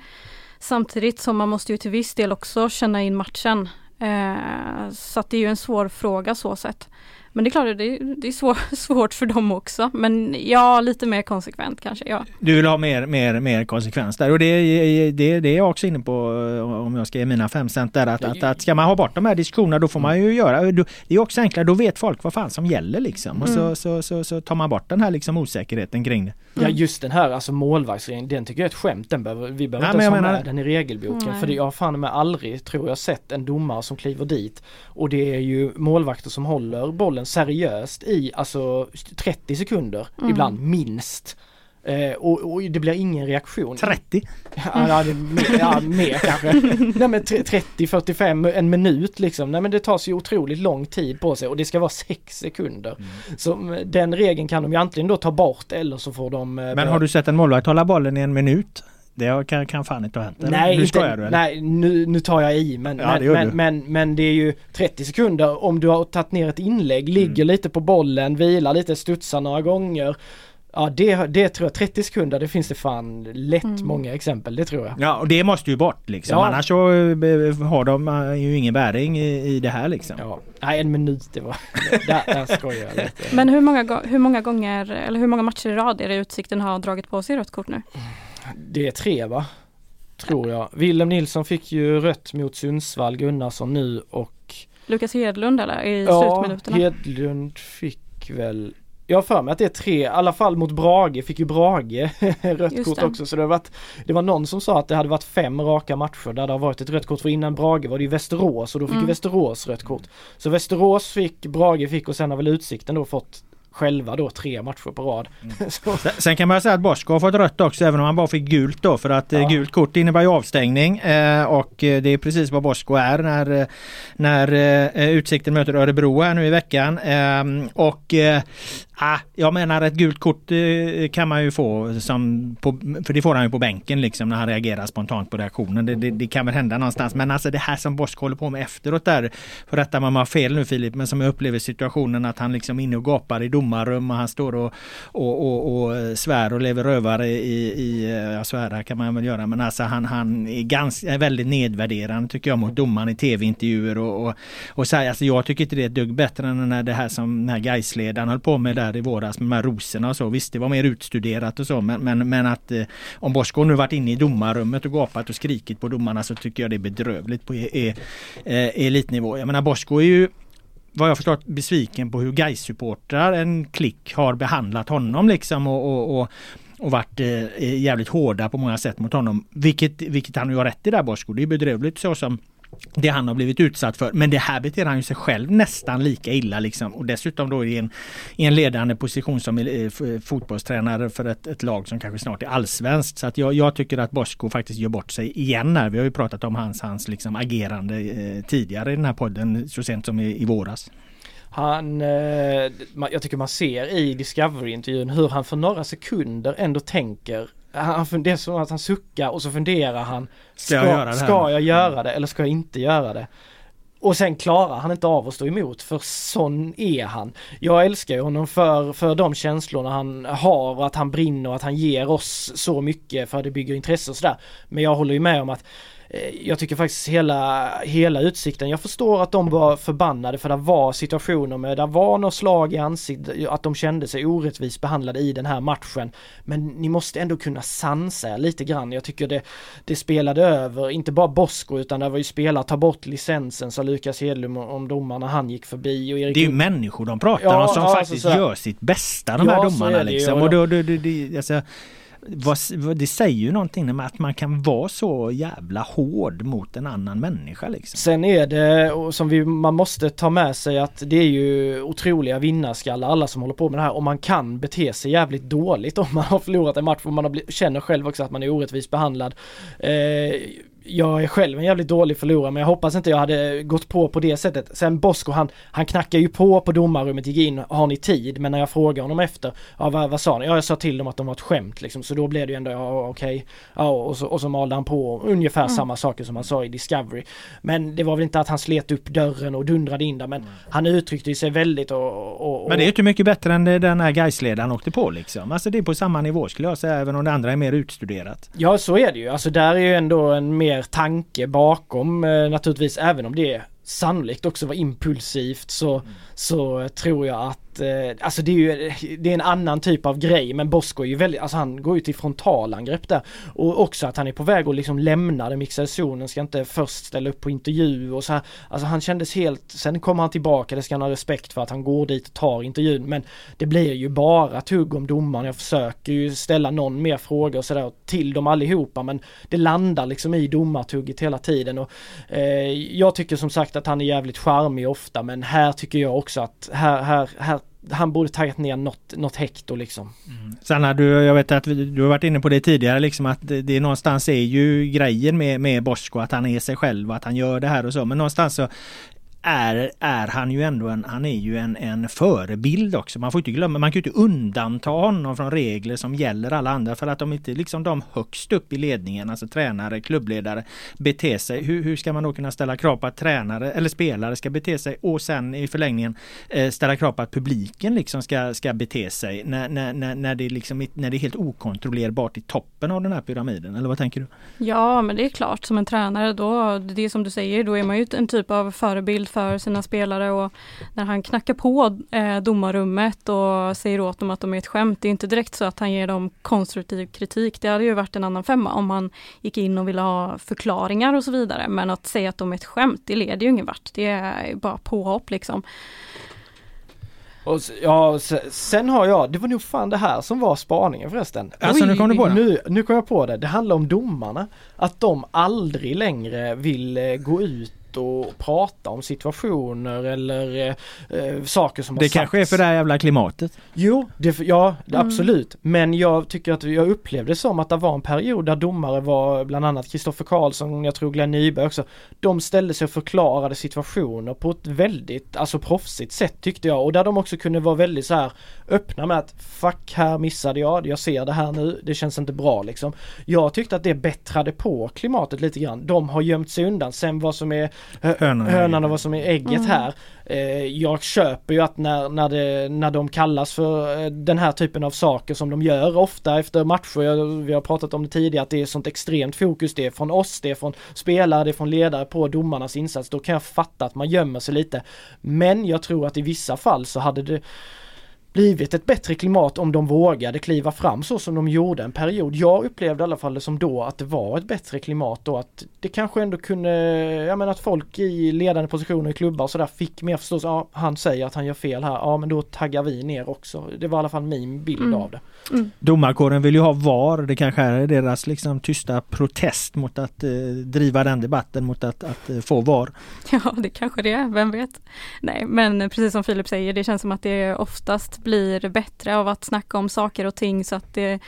Samtidigt som man måste ju till viss del också känna in matchen. Eh, så att det är ju en svår fråga så sett. Men det är klart, det är, det är svår, svårt för dem också. Men ja, lite mer konsekvent kanske. Ja. Du vill ha mer, mer, mer konsekvens där och det, det, det är jag också inne på om jag ska ge mina fem cent där att, att, att ska man ha bort de här diskussionerna då får man ju göra det är också enklare, då vet folk vad fan som gäller liksom och så, mm. så, så, så tar man bort den här liksom osäkerheten kring det. Ja just den här alltså målvaktsregeln, den tycker jag är ett skämt. Den behöver, vi behöver Nej, inte ens ha med den i regelboken. Nej. För det, jag har fan med aldrig, tror jag, sett en domare som kliver dit och det är ju målvakter som håller bollen seriöst i alltså 30 sekunder, mm. ibland minst. Eh, och, och, det blir ingen reaktion. 30? Ja, ja, det, ja mer kanske. Nej men 30, 45, en minut liksom. Nej men det tar så otroligt lång tid på sig och det ska vara 6 sekunder. Mm. Så den regeln kan de ju antingen då ta bort eller så får de... Eh, men har du sett en målvakt hålla bollen i en minut? Det kan, kan fan inte ha hänt. Nej, nu, inte, du, eller? nej nu, nu tar jag i men, ja, men, men, men, men, det är ju 30 sekunder om du har tagit ner ett inlägg, ligger mm. lite på bollen, vilar lite, studsar några gånger Ja det, det tror jag, 30 sekunder det finns det fan lätt mm. många exempel, det tror jag. Ja och det måste ju bort liksom, ja. annars så eh, har de eh, ju ingen bäring i, i det här liksom. Ja. Nej en minut det var, där, där skojar jag lite. Men hur många, hur många gånger, eller hur många matcher i rad är det Utsikten har dragit på sig rött kort nu? Det är tre va? Tror jag. Willem Nilsson fick ju rött mot Sundsvall, Gunnarsson nu och Lukas Hedlund eller i ja, slutminuterna? Ja, Hedlund fick väl jag har för mig att det är tre, i alla fall mot Brage fick ju Brage rött kort också så det har varit Det var någon som sa att det hade varit fem raka matcher där det har varit ett rött kort för innan Brage var det ju Västerås och då fick mm. ju Västerås rött kort. Så Västerås fick, Brage fick och sen har väl Utsikten då fått själva då tre matcher på rad. Mm. Sen kan man säga att Bosko har fått rött också även om han bara fick gult då för att eh, ja. gult kort innebär ju avstängning eh, och eh, det är precis vad Bosko är när, när Utsikten möter Örebro här nu i veckan. Ehm, och Ah, jag menar ett gult kort eh, kan man ju få som på, för det får han ju på bänken liksom när han reagerar spontant på reaktionen. Det, det, det kan väl hända någonstans. Men alltså det här som Bosk håller på med efteråt där. För detta man har fel nu Filip, men som jag upplever situationen att han liksom inne och gapar i domarrum och han står och, och, och, och svär och lever rövare i, i eh, ja svära kan man väl göra men alltså han, han är ganska väldigt nedvärderande tycker jag mot domaren i tv-intervjuer och, och, och så här, alltså jag tycker inte det är ett dugg bättre än när det här som den här Gaisledaren höll på med där i våras med de här rosorna och så. Visst, det var mer utstuderat och så men, men, men att eh, om Bosko nu varit inne i domarrummet och gapat och skrikit på domarna så tycker jag det är bedrövligt på e, e, e, elitnivå. Jag menar Bosko är ju vad jag förstått besviken på hur gais supportrar en klick har behandlat honom liksom och, och, och och varit eh, jävligt hårda på många sätt mot honom. Vilket, vilket han ju har rätt i där Bosko. Det är bedrövligt så som det han har blivit utsatt för. Men det här beter han ju sig själv nästan lika illa liksom. Och dessutom då i en, i en ledande position som eh, eh, fotbollstränare för ett, ett, lag som kanske snart är allsvenskt. Så att jag, jag tycker att Bosko faktiskt gör bort sig igen här. Vi har ju pratat om hans, hans liksom agerande eh, tidigare i den här podden så sent som i, i våras. Han, eh, jag tycker man ser i Discovery-intervjun hur han för några sekunder ändå tänker han, det är som att han suckar och så funderar han Ska, ska jag göra det? Ska jag göra det eller ska jag inte göra det? och sen klarar han inte av att stå emot för sån är han. Jag älskar ju honom för, för de känslorna han har och att han brinner och att han ger oss så mycket för att det bygger intresse och sådär. Men jag håller ju med om att jag tycker faktiskt hela, hela utsikten, jag förstår att de var förbannade för det var situationer med, det var något slag i ansiktet, att de kände sig orättvist behandlade i den här matchen. Men ni måste ändå kunna sansa er lite grann. Jag tycker det, det spelade över, inte bara Bosko utan det var ju spelare, ta bort licensen sa Lukas Hedlund om domarna han gick förbi. Och Erik det är ju människor de pratar ja, om som ja, faktiskt alltså, gör sitt bästa de ja, här domarna liksom. Och då, då, då, då, alltså, det säger ju någonting med att man kan vara så jävla hård mot en annan människa liksom. Sen är det, som vi, man måste ta med sig att det är ju otroliga vinnarskallar alla som håller på med det här och man kan bete sig jävligt dåligt om man har förlorat en match och man har, känner själv också att man är orättvist behandlad. Eh, jag är själv en jävligt dålig förlorare men jag hoppas inte jag hade gått på på det sättet. Sen Bosko han, han knackar ju på på domarrummet, gick in, har ni tid? Men när jag frågar honom efter, ja vad, vad sa ni? Ja jag sa till dem att de var ett skämt liksom. Så då blev det ju ändå, ja okej. Okay. Ja och så, och så malde han på ungefär mm. samma saker som han sa i Discovery. Men det var väl inte att han slet upp dörren och dundrade in där men mm. han uttryckte sig väldigt och, och, och, Men det är ju inte mycket bättre än den här Gaisledaren åkte på liksom. Alltså det är på samma nivå skulle jag säga även om det andra är mer utstuderat. Ja så är det ju. Alltså där är ju ändå en mer mer tanke bakom eh, naturligtvis även om det sannolikt också var impulsivt så, mm. så tror jag att Eh, alltså det är ju, det är en annan typ av grej men Bosko är ju väldigt, alltså han går ju till frontalangrepp där. Och också att han är på väg att liksom lämna den mixade zonen, ska inte först ställa upp på intervju och så här. Alltså han kändes helt, sen kommer han tillbaka, det ska han ha respekt för att han går dit och tar intervjun men det blir ju bara tugg om domaren. Jag försöker ju ställa någon mer fråga och sådär till dem allihopa men det landar liksom i domartugget hela tiden och eh, jag tycker som sagt att han är jävligt charmig ofta men här tycker jag också att här, här, här han borde tagit ner något, något hekto liksom. Mm. Sanna, du, jag vet att du har varit inne på det tidigare liksom att det, det någonstans är ju grejen med, med Bosko att han är sig själv och att han gör det här och så. Men någonstans så är, är han ju ändå en, han är ju en, en förebild också. Man får inte glömma, man kan ju inte undanta honom från regler som gäller alla andra för att de inte liksom de högst upp i ledningen, alltså tränare, klubbledare, beter sig. Hur, hur ska man då kunna ställa krav på att tränare eller spelare ska bete sig och sen i förlängningen eh, ställa krav på att publiken liksom ska, ska bete sig när, när, när, när, det liksom, när det är helt okontrollerbart i toppen av den här pyramiden? Eller vad tänker du? Ja, men det är klart som en tränare då, det är som du säger, då är man ju en typ av förebild för sina spelare och när han knackar på eh, domarrummet och säger åt dem att de är ett skämt, det är inte direkt så att han ger dem konstruktiv kritik. Det hade ju varit en annan femma om han gick in och ville ha förklaringar och så vidare. Men att säga att de är ett skämt, det leder ju ingen vart. Det är bara påhopp liksom. Och, ja, sen har jag, det var nog fan det här som var spaningen förresten. Alltså nu kom du på det? Nu, nu kom jag på det. Det handlar om domarna. Att de aldrig längre vill eh, gå ut och prata om situationer eller eh, saker som Det har kanske är för det här jävla klimatet? Jo, det, ja mm. absolut. Men jag tycker att jag upplevde som att det var en period där domare var bland annat Kristoffer Karlsson, jag tror Glenn Nyberg också. De ställde sig och förklarade situationer på ett väldigt, alltså proffsigt sätt tyckte jag. Och där de också kunde vara väldigt så här öppna med att fuck här missade jag, jag ser det här nu, det känns inte bra liksom. Jag tyckte att det bättrade på klimatet lite grann. De har gömt sig undan. Sen vad som är hönan, hönan och vad som är ägget mm. här. Eh, jag köper ju att när, när, det, när de kallas för eh, den här typen av saker som de gör ofta efter matcher, vi har pratat om det tidigare, att det är sånt extremt fokus, det är från oss, det är från spelare, det är från ledare på domarnas insats. Då kan jag fatta att man gömmer sig lite. Men jag tror att i vissa fall så hade det blivit ett bättre klimat om de vågade kliva fram så som de gjorde en period. Jag upplevde i alla fall det som då att det var ett bättre klimat då att det kanske ändå kunde, jag menar att folk i ledande positioner i klubbar och sådär fick mer förståelse. Ja, han säger att han gör fel här. Ja, men då taggar vi ner också. Det var i alla fall min bild mm. av det. Mm. Domarkåren vill ju ha VAR. Det kanske är deras liksom tysta protest mot att eh, driva den debatten mot att, att eh, få VAR. Ja, det kanske det är. Vem vet? Nej, men precis som Filip säger, det känns som att det är oftast blir bättre av att snacka om saker och ting så att det,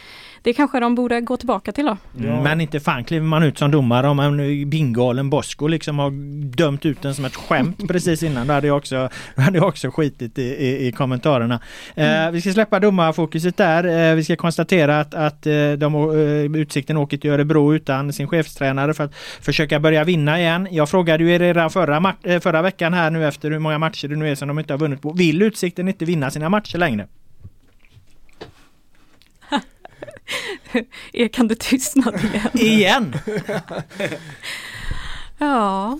det kanske de borde gå tillbaka till då. Mm, men inte fan kliver man ut som domare om en bingalen Bosko liksom har dömt ut den som ett skämt precis innan. Då hade jag också, hade jag också skitit i, i, i kommentarerna. Mm. Eh, vi ska släppa domarfokuset där. Eh, vi ska konstatera att, att eh, de, eh, Utsikten åker till Örebro utan sin chefstränare för att försöka börja vinna igen. Jag frågade ju er redan förra, eh, förra veckan här nu efter hur många matcher det nu är som de inte har vunnit på. Vill Utsikten inte vinna sina matcher längre? Ekande tystnad igen. igen! ja,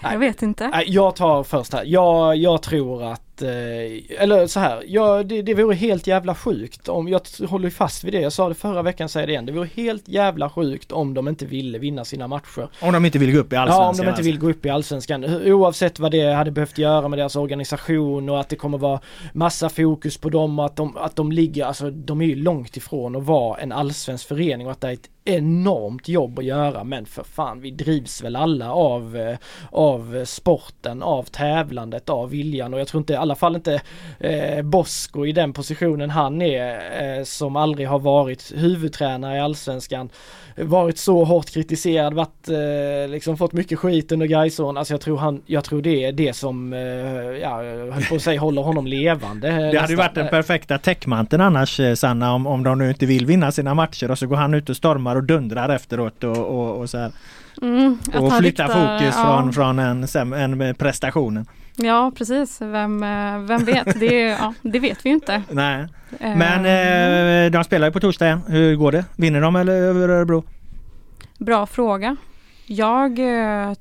jag vet inte. Jag tar först här. Jag, jag tror att Eh, eller så här, ja, det, det vore helt jävla sjukt om, jag håller fast vid det, jag sa det förra veckan, säger det igen, det vore helt jävla sjukt om de inte ville vinna sina matcher. Om de inte vill gå upp i allsvenskan? Ja, om de inte vill alltså. gå upp i allsvenskan. Oavsett vad det hade behövt göra med deras organisation och att det kommer vara massa fokus på dem och att de, att de ligger, alltså de är ju långt ifrån att vara en allsvensk förening och att det är ett enormt jobb att göra men för fan vi drivs väl alla av, eh, av sporten, av tävlandet, av viljan och jag tror inte alla alla fall inte eh, Bosko i den positionen han är eh, som aldrig har varit huvudtränare i Allsvenskan. Varit så hårt kritiserad, varit, eh, liksom fått mycket skit under Gaison. Alltså jag tror han, jag tror det är det som, eh, ja, höll på att säga håller honom levande. Det nästan. hade ju varit den perfekta täckmanteln annars eh, Sanna om, om de nu inte vill vinna sina matcher och så går han ut och stormar och dundrar efteråt och, och, och så här. Mm, och flyttar fokus ja. från, från en, en prestationen. Ja precis, vem, eh, vem vet? Det, ja, det vet vi ju inte. Nej. Men eh, de spelar ju på torsdag igen. Hur går det? Vinner de eller över Örebro? Bra fråga. Jag eh,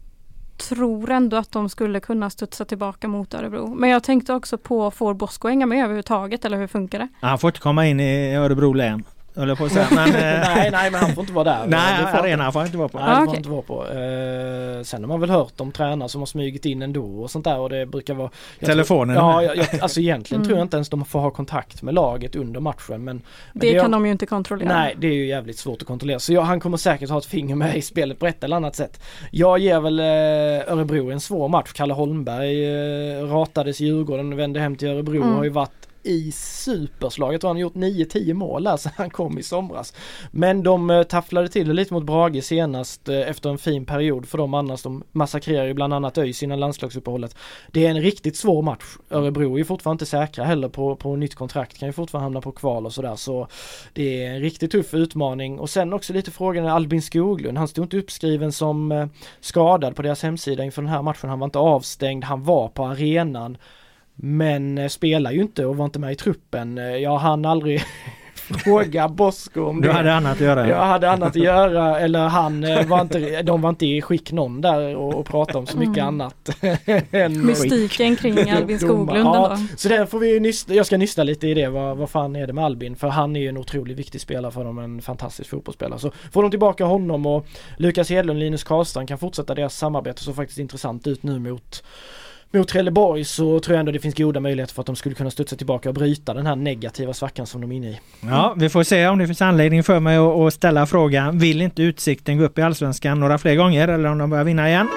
tror ändå att de skulle kunna studsa tillbaka mot Örebro. Men jag tänkte också på, får Bosko hänga med överhuvudtaget eller hur funkar det? Han får inte komma in i Örebro län höll jag på att säga. Men, eh, nej, nej, men han får inte vara där. Nej, arenan får han inte vara på. Nej, får okay. inte vara på. Uh, sen har man väl hört om tränare som har smugit in ändå och sånt där och det brukar vara... Telefonen? Tror, ja, jag, jag, alltså egentligen mm. tror jag inte ens de får ha kontakt med laget under matchen. Men, men det, det, kan de ju inte kontrollera. Nej, det är ju jävligt svårt att kontrollera. Så jag, han kommer säkert ha ett finger med i spelet på ett eller annat sätt. Jag ger väl uh, Örebro en svår match. Kalle Holmberg uh, ratades i Djurgården, vände hem till Örebro. Mm. Har ju varit i superslaget, Jag tror han har gjort 9-10 mål här sedan han kom i somras. Men de eh, tafflade till det lite mot Brage senast eh, efter en fin period för dem annars. De massakrerar ju bland annat ÖIS innan landslagsuppehållet. Det är en riktigt svår match. Örebro är ju fortfarande inte säkra heller på, på nytt kontrakt. Kan ju fortfarande hamna på kval och sådär. Så det är en riktigt tuff utmaning. Och sen också lite frågan är Albin Skoglund. Han stod inte uppskriven som eh, skadad på deras hemsida inför den här matchen. Han var inte avstängd. Han var på arenan. Men eh, spelar ju inte och var inte med i truppen. Eh, jag hann aldrig fråga Bosko om det. Du hade annat att göra? Jag hade annat att göra eller han eh, var inte, de var inte i skick någon där och, och prata om så mycket mm. annat. Mystiken kring Albin Skoglund ja, Så den får vi nysta, jag ska nysta lite i det, vad, vad fan är det med Albin? För han är ju en otroligt viktig spelare för dem, en fantastisk fotbollsspelare. Så får de tillbaka honom och Lukas Hedlund, Linus Karlstrand kan fortsätta deras samarbete så faktiskt intressant ut nu mot mot Trelleborg så tror jag ändå det finns goda möjligheter för att de skulle kunna studsa tillbaka och bryta den här negativa svackan som de är inne i. Ja, vi får se om det finns anledning för mig att ställa frågan. Vill inte Utsikten gå upp i Allsvenskan några fler gånger eller om de börjar vinna igen?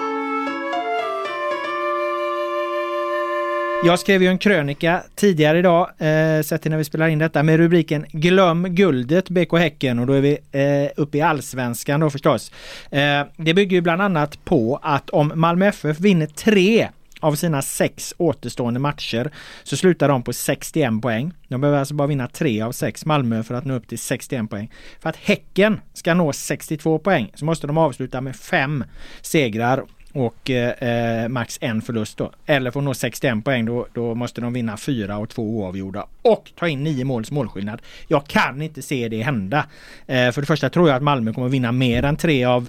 Jag skrev ju en krönika tidigare idag, eh, sett till när vi spelar in detta, med rubriken Glöm guldet BK Häcken och då är vi eh, uppe i allsvenskan då förstås. Eh, det bygger ju bland annat på att om Malmö FF vinner tre av sina sex återstående matcher så slutar de på 61 poäng. De behöver alltså bara vinna tre av sex Malmö för att nå upp till 61 poäng. För att Häcken ska nå 62 poäng så måste de avsluta med fem segrar och eh, eh max en förlust då. Eller för att nå 61 poäng då, då måste de vinna fyra och två oavgjorda och ta in nio måls målskillnad. Jag kan inte se det hända. Eh, för det första tror jag att Malmö kommer vinna mer än tre av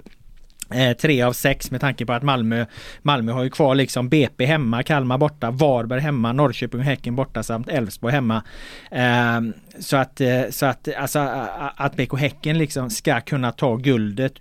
Eh, tre av sex med tanke på att Malmö Malmö har ju kvar liksom BP hemma, Kalmar borta, Varberg hemma, Norrköping och Häcken borta samt Elfsborg hemma. Ehm, eh, så att, alltså, så att, alltså, att BK Häcken liksom ska kunna ta guldet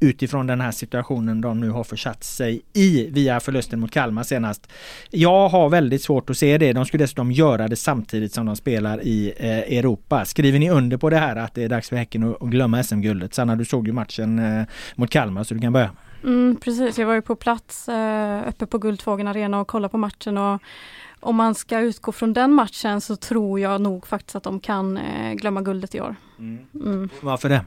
utifrån den här situationen de nu har försatt sig i via förlusten mot Kalmar senast. Jag har väldigt svårt att se det. De skulle dessutom göra det samtidigt som de spelar i eh, Europa. Skriver ni under på det här att det är dags för Häcken att glömma SM-guldet? Sanna, du såg ju matchen eh, mot Kalmar så du kan börja. Mm, precis, jag var ju på plats eh, uppe på Guldfågeln Arena och kollade på matchen och om man ska utgå från den matchen så tror jag nog faktiskt att de kan eh, glömma guldet i år. Mm. Varför det?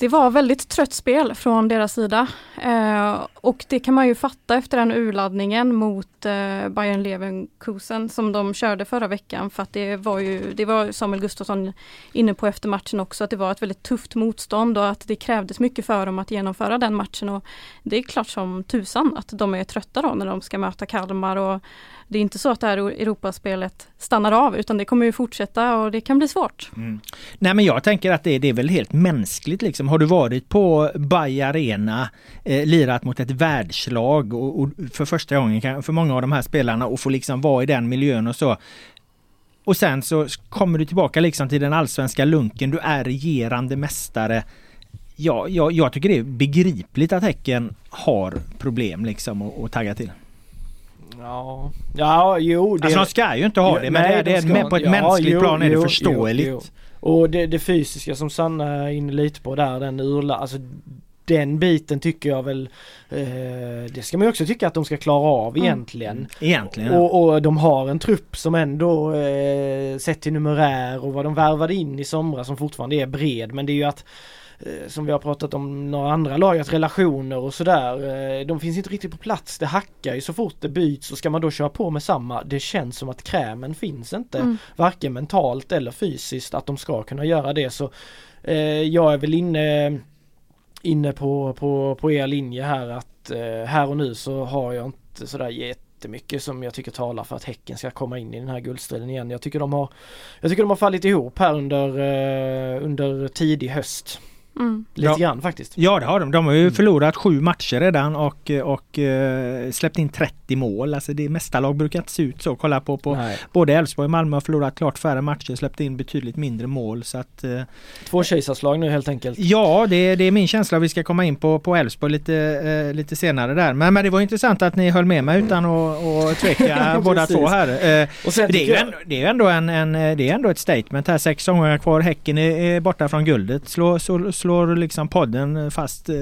Det var väldigt trött spel från deras sida. Eh, och det kan man ju fatta efter den urladdningen mot eh, Bayern Leverkusen som de körde förra veckan. För att det var ju, det var Samuel Gustafsson inne på efter matchen också, att det var ett väldigt tufft motstånd och att det krävdes mycket för dem att genomföra den matchen. Och det är klart som tusan att de är trötta då när de ska möta Kalmar och det är inte så att det här Europaspelet stannar av utan det kommer ju fortsätta och det kan bli svårt. Mm. Nej men jag tänker att det, det, är väl helt mänskligt liksom. Har du varit på Bay Arena, eh, lirat mot ett världslag och, och, för första gången för många av de här spelarna och få liksom vara i den miljön och så. Och sen så kommer du tillbaka liksom till den allsvenska lunken, du är regerande mästare. Ja, jag, jag tycker det är begripligt att Häcken har problem liksom att tagga till. Ja, ja jo. Det... Alltså de ska ju inte ha det men nej, det är, det är på ett ja, mänskligt jo, plan är det förståeligt. Jo, jo. Och det, det, fysiska som Sanna är inne lite på där, den urla, alltså den biten tycker jag väl eh, Det ska man ju också tycka att de ska klara av mm. egentligen. Egentligen. Och, och, de har en trupp som ändå eh, sett till numerär och vad de värvade in i somras som fortfarande är bred men det är ju att som vi har pratat om några andra lag, att relationer och sådär, eh, de finns inte riktigt på plats. Det hackar ju så fort det byts och ska man då köra på med samma, det känns som att krämen finns inte, mm. varken mentalt eller fysiskt, att de ska kunna göra det. Så eh, jag är väl inne, inne på, på, på er linje här att eh, här och nu så har jag inte sådär jättemycket som jag tycker talar för att Häcken ska komma in i den här guldstriden igen. Jag tycker de har, jag tycker de har fallit ihop här under, eh, under tidig höst. Mm. Lite ja. grann faktiskt. Ja det har de. De har ju mm. förlorat sju matcher redan och, och uh, släppt in 30 mål. Alltså det mesta lag brukar inte se ut så. Kolla på, på både Elfsborg och Malmö har förlorat klart färre matcher, släppt in betydligt mindre mål. Så att, uh, Två kejsarslag nu helt enkelt. Ja det, det är min känsla. Vi ska komma in på, på Elfsborg lite, uh, lite senare där. Men, men det var intressant att ni höll med mig utan att tveka båda två här. och sen det, är ju ändå, det är ändå en, en, det är ändå ett statement här. Sex omgångar kvar. Häcken är, är borta från guldet. Slå, slå, slå slår liksom podden fast eh,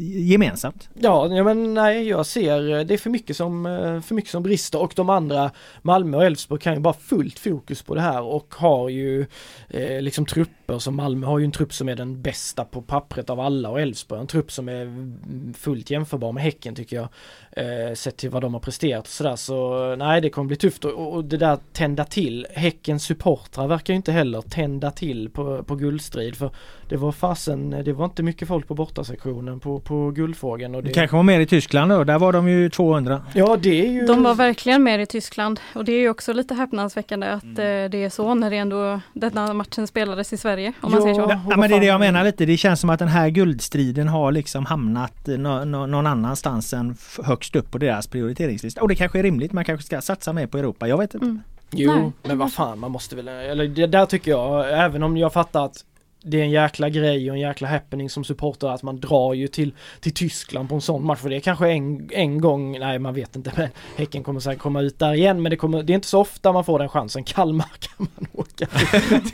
gemensamt. Ja, ja, men nej, jag ser eh, det är för mycket som, eh, för mycket som brister och de andra Malmö och Elfsborg kan ju bara fullt fokus på det här och har ju eh, liksom trupper som Malmö har ju en trupp som är den bästa på pappret av alla och Elfsborg en trupp som är mm, fullt jämförbar med Häcken tycker jag. Eh, sett till vad de har presterat och sådär så nej det kommer bli tufft och, och det där tända till. Häckens supportrar verkar ju inte heller tända till på, på guldstrid för det var fasen, det var inte mycket folk på bortasektionen på, på Guldfågeln. Och det... det kanske var mer i Tyskland då, där var de ju 200. Ja det är ju... De var verkligen mer i Tyskland och det är ju också lite häpnadsväckande att mm. Eh, det är så när det ändå denna matchen spelades i Sverige. Om man säger så. Ja, men det är det jag menar lite, det känns som att den här guldstriden har liksom hamnat no, no, någon annanstans än högst upp på deras prioriteringslista. Och det kanske är rimligt, man kanske ska satsa mer på Europa, jag vet inte. Mm. Jo, Nej. men vad fan man måste väl, eller det där tycker jag, även om jag fattar att det är en jäkla grej och en jäkla happening som supporter att man drar ju till, till Tyskland på en sån match för det är kanske en, en gång, nej man vet inte men Häcken kommer säkert komma ut där igen men det, kommer, det är inte så ofta man får den chansen. Kalmar kan man åka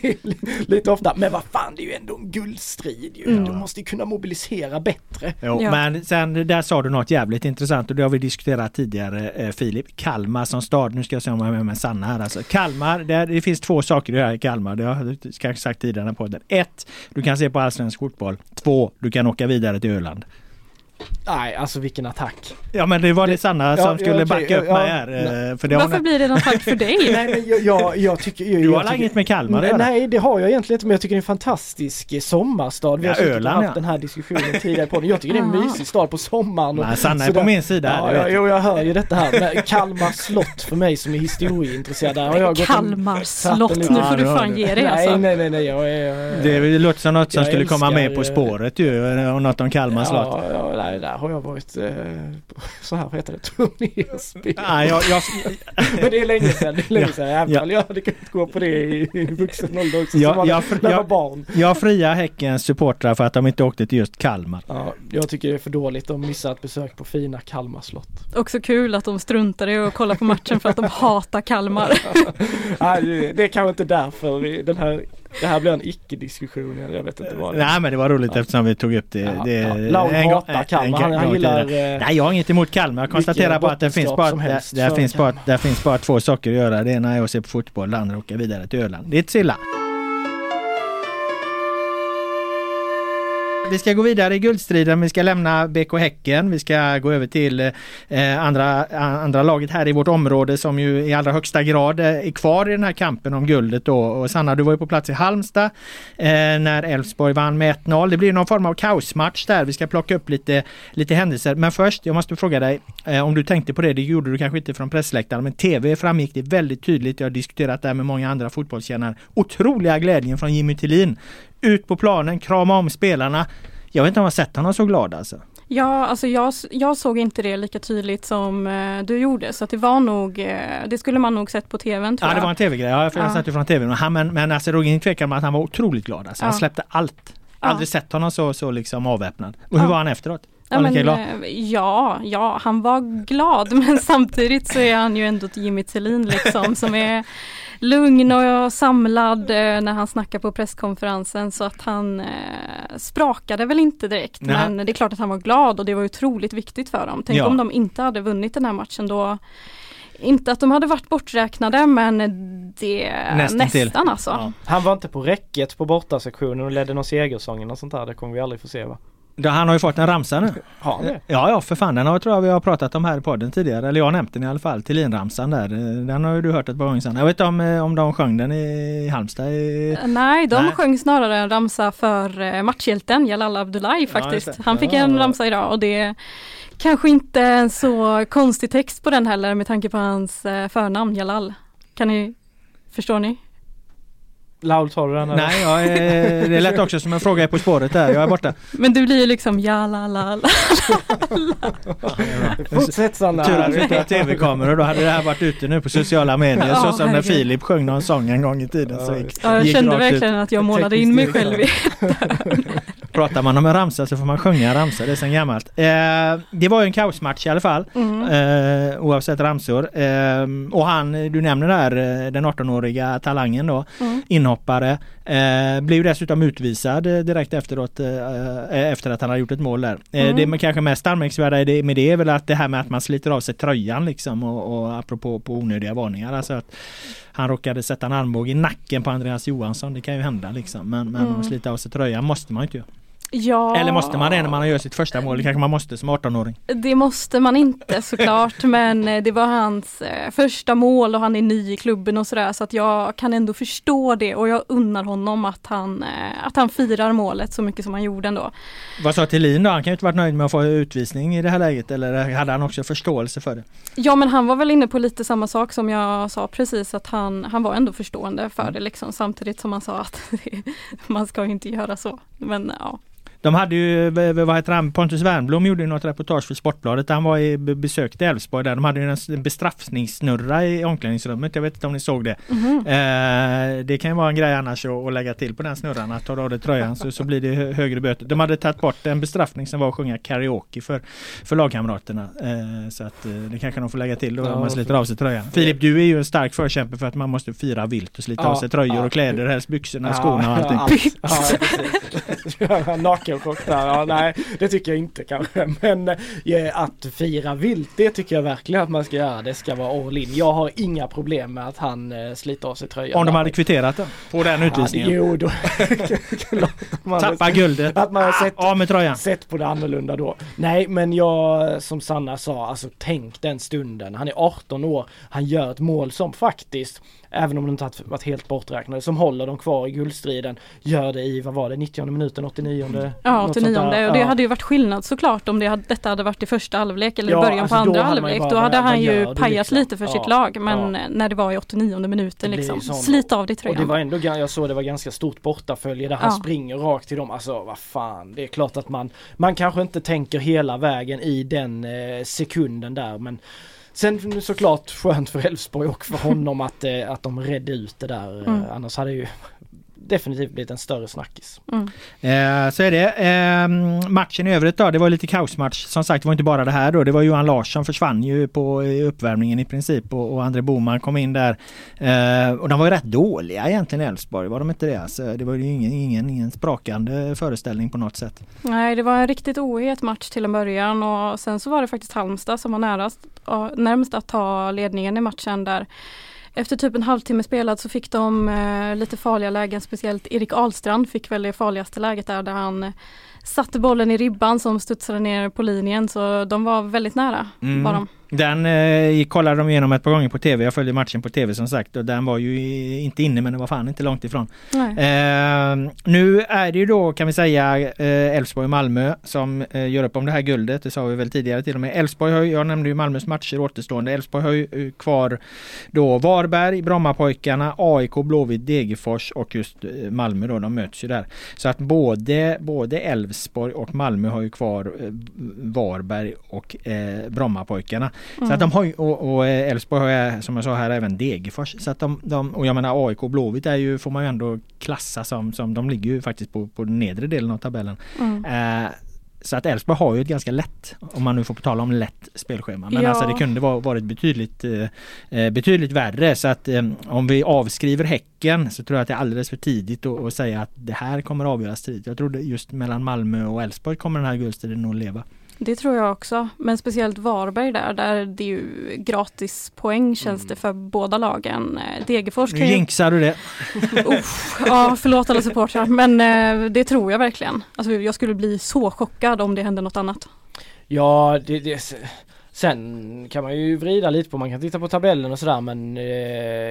till lite ofta men vad fan det är ju ändå en guldstrid ju. Mm. De måste ju kunna mobilisera bättre. Jo, ja. men sen där sa du något jävligt intressant och det har vi diskuterat tidigare eh, Filip. Kalmar som stad, nu ska jag se om jag har med mig Sanna här alltså. Kalmar, det, det finns två saker att göra i Kalmar, det har jag kanske sagt tidigare på podden. Ett du kan se på allsvensk fotboll. Två, du kan åka vidare till Öland. Nej, alltså vilken attack. Ja men det var det Sanna som skulle ja, backa upp ja, mig här. Eh, för det Varför blir det en attack för dig? nej men jag, jag, jag tycker... Jag, du har jag inget med Kalmar nej, nej det har jag egentligen inte men jag tycker det är en fantastisk sommarstad. Vi har ja, Öland, haft ja. den här diskussionen tidigare på. Jag tycker det är en mysig stad på sommaren. Och, nej, Sanna är på min sida. Ja, ja, jo jag hör ju detta här. Men Kalmar slott för mig som är historieintresserad. Där har jag Kalmar slott, nu får du fan ge dig alltså. Nej nej nej, jag är... Det låter som något som skulle komma med På spåret ju. Och något om Kalmar slott. Nej, där har jag varit eh, så här, vad heter det, turnerspel. Ah, jag, jag, Men det är länge sedan, det är länge sedan. Även ja. jag hade kunnat gå på det i, i vuxen ålder också. Ja, som jag, jag, jag, barn. jag friar Häckens supportrar för att de inte åkte till just Kalmar. Ja, jag tycker det är för dåligt att missa ett besök på fina Kalmar slott. Också kul att de struntar i att kolla på matchen för att de hatar Kalmar. Nej, det, är kanske inte därför den här Det här blir en icke-diskussion, jag vet inte vad det är. Nej men det var roligt Ja. eftersom vi tog upp det. Ja, det ja. En hatar Kalmar, han, han gillar... eh, Nej jag har inget emot Kalmar. Jag konstaterar bara att det finns bara, där, där, finns bara, där finns bara två saker att göra. Det ena är att se på fotboll, det andra är att åka vidare till Öland. Det är inte så illa. Vi ska gå vidare i guldstriden, vi ska lämna BK Häcken, vi ska gå över till eh, andra, andra laget här i vårt område som ju i allra högsta grad eh, är kvar i den här kampen om guldet då. Och Sanna, du var ju på plats i Halmstad eh, när Elfsborg vann med 1-0. Det blir någon form av kaosmatch där, vi ska plocka upp lite, lite händelser. Men först, jag måste fråga dig eh, om du tänkte på det, det gjorde du kanske inte från pressläktaren, men TV framgick det väldigt tydligt. Jag har diskuterat det här med många andra fotbollskännare. Otroliga glädjen från Jimmy Tillin ut på planen, krama om spelarna. Jag vet inte om jag sett honom så glad alltså. Ja, alltså jag, jag såg inte det lika tydligt som eh, du gjorde så att det var nog, eh, det skulle man nog sett på tvn tror Ja det var en tv-grej, ja, för jag Ja. satt ju från tv. Men, han, men, men alltså det råder ingen tvekan om att han var otroligt glad. Alltså. Han Ja. släppte allt. Aldrig sett honom så, så liksom avväpnad. Och hur var han efteråt? Ja, men, eh, ja, ja, han var glad men samtidigt så är han ju ändå Jimmy Tillin liksom som är lugn och samlad eh, när han snackar på presskonferensen så att han eh, sprakade väl inte direkt Nej. men det är klart att han var glad och det var otroligt viktigt för dem. Tänk Ja. om de inte hade vunnit den här matchen då inte att de hade varit borträknade men det Nästan nästan, alltså. Ja. Han var inte på räcket på bortasektionen och ledde någon segersång och sånt där. Det kommer vi aldrig få se va? Ja, Han har ju fått en ramsa nu. Har han det? Ja, ja för fan. Den har, tror jag vi har pratat om här i podden tidigare. Eller jag har nämnt den i alla fall. Tillin-ramsan där. Den har ju du hört ett par gånger sedan. Jag vet inte om, eh, om de sjöng den i Halmstad. I... Nej, de Nej. sjöng snarare en ramsa för eh, matchhjälten Jalal Abdullahi faktiskt. det. Han fick Ja. en ramsa idag och det är kanske inte en så konstig text på den heller med tanke på hans eh, förnamn Jalal. Kan ni, förstår ni? Laul tar du den? eller? Nej, jag, eh, det lät också som en fråga i På spåret där. Jag är borta. Men det blir ju liksom Jalalal. Fortsätt Sanna! Tur att vi inte har tv-kameror. Då hade det här varit ute nu på sociala medier. Ja, så som när herregud. Filip sjöng någon sång en gång i tiden. Så Ja, gick, Ja, jag gick kände rakt ut. verkligen att jag målade in mig själv i. Pratar man om en ramsa så får man sjunga en ramsa, det är sen gammalt. Eh, det var ju en kaosmatch i alla fall, Mm. eh, oavsett ramsor. Eh, och han, du nämner där, eh, den 18-åriga talangen då, Mm. inhoppare, eh, blev dessutom utvisad eh, direkt efteråt, eh, efter att han hade gjort ett mål där. Mm. Det man kanske mest anmärkningsvärda med det är väl att det här med att man sliter av sig tröjan liksom och, och apropå på onödiga varningar. Alltså att han råkade sätta en armbåge i nacken på Andreas Johansson. Det kan ju hända liksom. Men, men Mm. att slita av sig tröjan måste man ju inte göra. Ja, Eller måste man det när man gör sitt första mål? Kanske man måste som 18-åring. Det måste man inte såklart men eh, det var hans eh, första mål och han är ny i klubben och sådär så att jag kan ändå förstå det och jag unnar honom att han, eh, att han firar målet så mycket som han gjorde ändå. Vad sa Thelin då? Han kan ju inte varit nöjd med att få utvisning i det här läget eller hade han också förståelse för det? Ja men han var väl inne på lite samma sak som jag sa precis att han, han var ändå förstående för det liksom samtidigt som han sa att man ska inte göra så. Men ja. De hade ju, v- vad heter han, Pontus Wernbloom gjorde ju något reportage för Sportbladet. Han var i be- besökte Elfsborg där. De hade ju en bestraffningssnurra i omklädningsrummet. Jag vet inte om ni såg det. Mhm. Eh, det kan ju vara en grej annars att, att lägga till på den snurran. Att ta av dig tröjan så, så blir det hö- högre böter. De hade tagit bort en bestraffning som var att sjunga karaoke för, för lagkamraterna. Eh, så att eh, det kanske de får lägga till då Ja, om man sliter av sig tröjan. Filip, du är ju en stark förkämpe för att man måste fira vilt och slita Ja, av sig tröjor ja. och kläder, helst byxorna, skorna och allting. allt. Ja, där, ja, nej det tycker jag inte kanske. Men eh, att fira vilt, det tycker jag verkligen att man ska göra. Det ska vara all in. Jag har inga problem med att han eh, sliter av sig tröjan. Om de hade kvitterat den på den utvisningen. Ja, jo, då. Tappa guldet. Att man har sett, Av med tröjan. sett på det annorlunda då. Nej men jag, som Sanna sa, alltså tänk den stunden. Han är 18 år, han gör ett mål som faktiskt, även om de inte varit helt borträknade, som håller dem kvar i guldstriden. Gör det i, vad var det, 90 minuten, 89? Ja, 89 där. och det Ja. hade ju varit skillnad såklart om det hade, detta hade varit i första halvlek eller Ja, i början alltså på andra halvlek. Då hade han ju pajat liksom? lite för Ja, sitt lag men när det var i 89 minuten liksom, slit av dig Och det tröjan. var ändå, jag såg det var ganska stort bortafölje där han springer rakt till dem. Alltså vad fan, det är klart att man, man kanske inte tänker hela vägen i den eh, sekunden där men Sen såklart skönt för Elfsborg och för honom att, eh, att de redde ut det där. Eh, Mm. Annars hade ju definitivt blivit en större snackis. Mm. Eh, så är det. Eh, matchen i övrigt då, det var lite kaosmatch. Som sagt, det var inte bara det här då. Det var Johan Larsson försvann ju på i uppvärmningen i princip och, och André Boman kom in där. Eh, och de var ju rätt dåliga egentligen Elfsborg, var de inte det? Alltså, det var ju ingen, ingen, ingen sprakande föreställning på något sätt. Nej, det var en riktigt ohet match till en början och sen så var det faktiskt Halmstad som var närast, närmast att ta ledningen i matchen där efter typ en halvtimme spelad så fick de eh, lite farliga lägen, speciellt Erik Ahlstrand fick väl det farligaste läget där, där han eh, satte bollen i ribban som studsade ner på linjen så de var väldigt nära. Mm. Var de. Den eh, kollade de igenom ett par gånger på tv. Jag följde matchen på tv som sagt och den var ju inte inne men det var fan inte långt ifrån. Eh, nu är det ju då kan vi säga eh, Elfsborg och Malmö som eh, gör upp om det här guldet. Det sa vi väl tidigare till och med. Elfsborg har jag nämnde ju Malmös matcher återstående. Elfsborg har ju eh, kvar då Varberg, Brommapojkarna, AIK, Blåvitt, Degerfors och just eh, Malmö då. De möts ju där. Så att både, både Elfsborg och Malmö har ju kvar eh, Varberg och eh, Brommapojkarna. Mm. Så att de har ju, och eh, Elfsborg har ju som jag sa här även Degerfors. Så att de, de, och jag menar AIK och Blåvitt är ju, får man ju ändå klassa som, som de ligger ju faktiskt på, på den nedre delen av tabellen. Mm. Eh, så att Elfsborg har ju ett ganska lätt, om man nu får tala om lätt spelschema. Men ja. alltså det kunde vara, varit betydligt, eh, eh, betydligt värre. Så att eh, om vi avskriver Häcken så tror jag att det är alldeles för tidigt att, att säga att det här kommer avgöras tidigt. Jag tror just mellan Malmö och Elfsborg kommer den här guldstriden nog leva. Det tror jag också, men speciellt Varberg där, där det är ju gratis poäng känns mm. det för båda lagen. Eh, Degerfors Nu jinxar du det. Uff, ja, förlåt alla supportrar, men eh, det tror jag verkligen. Alltså, jag skulle bli så chockad om det hände något annat. Ja, det, det, Sen kan man ju vrida lite på, man kan titta på tabellen och sådär men eh,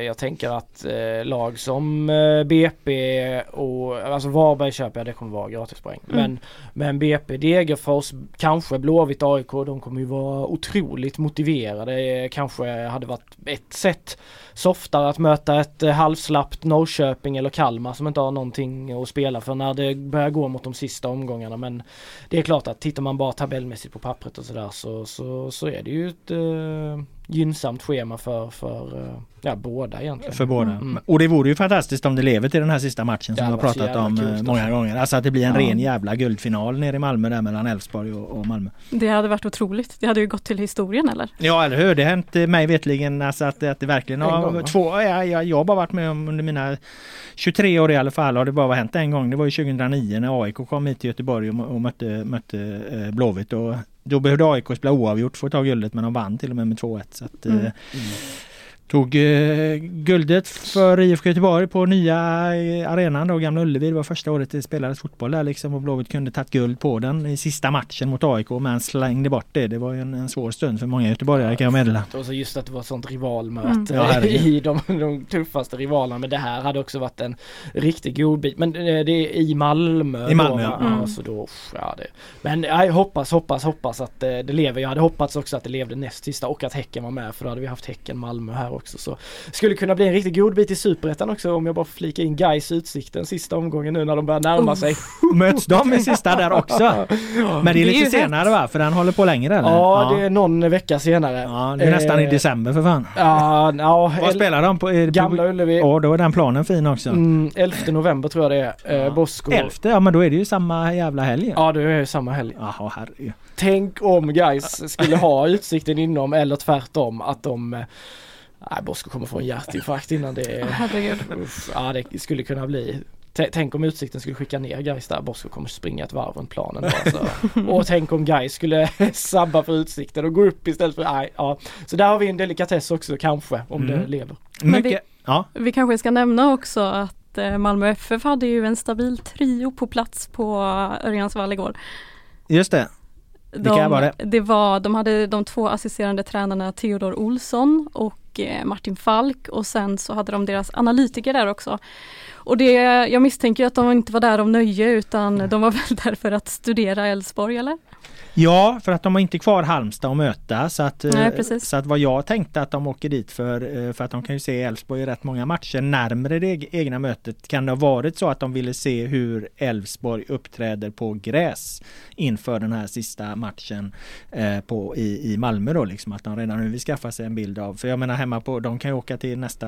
jag tänker att eh, lag som eh, BP och alltså Varberg köper jag, det kommer vara gratispoäng. Mm. Men, men BP, Degerfors, kanske Blåvitt, AIK, de kommer ju vara otroligt motiverade. Kanske hade varit ett sätt softare att möta ett eh, halvslappt Norrköping eller Kalmar som inte har någonting att spela för när det börjar gå mot de sista omgångarna. Men det är klart att tittar man bara tabellmässigt på pappret och sådär så, så, så är det ju ett eh, gynnsamt schema för, för eh, ja, båda egentligen. För båda. Mm. Och det vore ju fantastiskt om det lever till den här sista matchen som vi har pratat om eh, många alltså. gånger. Alltså att det blir en ja. ren jävla guldfinal nere i Malmö där mellan Elfsborg och, och, Malmö. Det hade varit otroligt. Det hade ju gått till historien eller? Ja eller hur. Det har hänt mig vetligen alltså att, att det verkligen har gång, två, ja, jag, jag har bara varit med om under mina 23 år i alla fall har det bara hänt en gång. Det var ju 2009 när AIK kom hit till Göteborg och, och mötte, mötte eh, Blåvitt och då behövde AIK spela oavgjort för att ta guldet men de vann till och med med 2-1. Så att, mm. Eh, mm. Tog eh, guldet för IFK Göteborg på nya eh, arenan då, Gamla Ullevi. Det var första året det spelades fotboll där liksom och Blåvitt kunde tagit guld på den i sista matchen mot AIK men slängde bort det. Det var ju en, en svår stund för många göteborgare kan jag meddela. Och så just att det var ett sånt rivalmöte mm. i de, de, tuffaste rivalerna. Men det här hade också varit en riktig godbit. Men eh, det är i Malmö. I Malmö då, ja. Mm. Så då, ja, det. Men jag hoppas, hoppas, hoppas att det lever. Jag hade hoppats också att det levde näst sista och att Häcken var med för då hade vi haft Häcken Malmö här också. Så skulle kunna bli en riktigt god bit i Superettan också om jag bara flikar in Gais utsikten sista omgången nu när de börjar närma sig. Möts de i sista där också? Men det är lite senare va? För den håller på längre eller? Ja, ja. det är någon vecka senare. Ja, det är nästan i eh, december för fan. Ja, ja. Vad spelar de på? Gamla Ullevi. Ja, då är den planen fin också. Mm, 11 november tror jag det är. Eh. Bosko. 11? Ja men då är det ju samma jävla helg. Ja, det är samma helg. Jaha, herregud. Tänk om guys skulle ha utsikten inom eller tvärtom att de eh, Nej, Bosko kommer få en hjärtinfarkt innan det... Herregud. Uff, ja, det skulle kunna bli. Tänk om Utsikten skulle skicka ner Gais där, Bosko kommer springa ett varv runt planen bara, så. Och tänk om Gais skulle sabba för Utsikten och gå upp istället för, nej, ja. Så där har vi en delikatess också kanske, om mm. det lever. Mycket, vi, ja. vi kanske ska nämna också att eh, Malmö FF hade ju en stabil trio på plats på Örjansvall igår. Just det. De, var det? det var, de hade de två assisterande tränarna Theodor Olsson och Eh, Martin Falk och sen så hade de deras analytiker där också. Och det, jag misstänker att de inte var där av nöje utan de var väl där för att studera Elfsborg eller? Ja, för att de har inte kvar Halmstad att möta. Så att, Nej, eh, så att vad jag tänkte att de åker dit för, eh, för att de kan ju se Elfsborg i rätt många matcher närmre det eg- egna mötet. Kan det ha varit så att de ville se hur Elfsborg uppträder på gräs inför den här sista matchen eh, på, i, i Malmö då liksom att de redan nu vill skaffa sig en bild av, för jag menar hemma på, de kan ju åka till nästa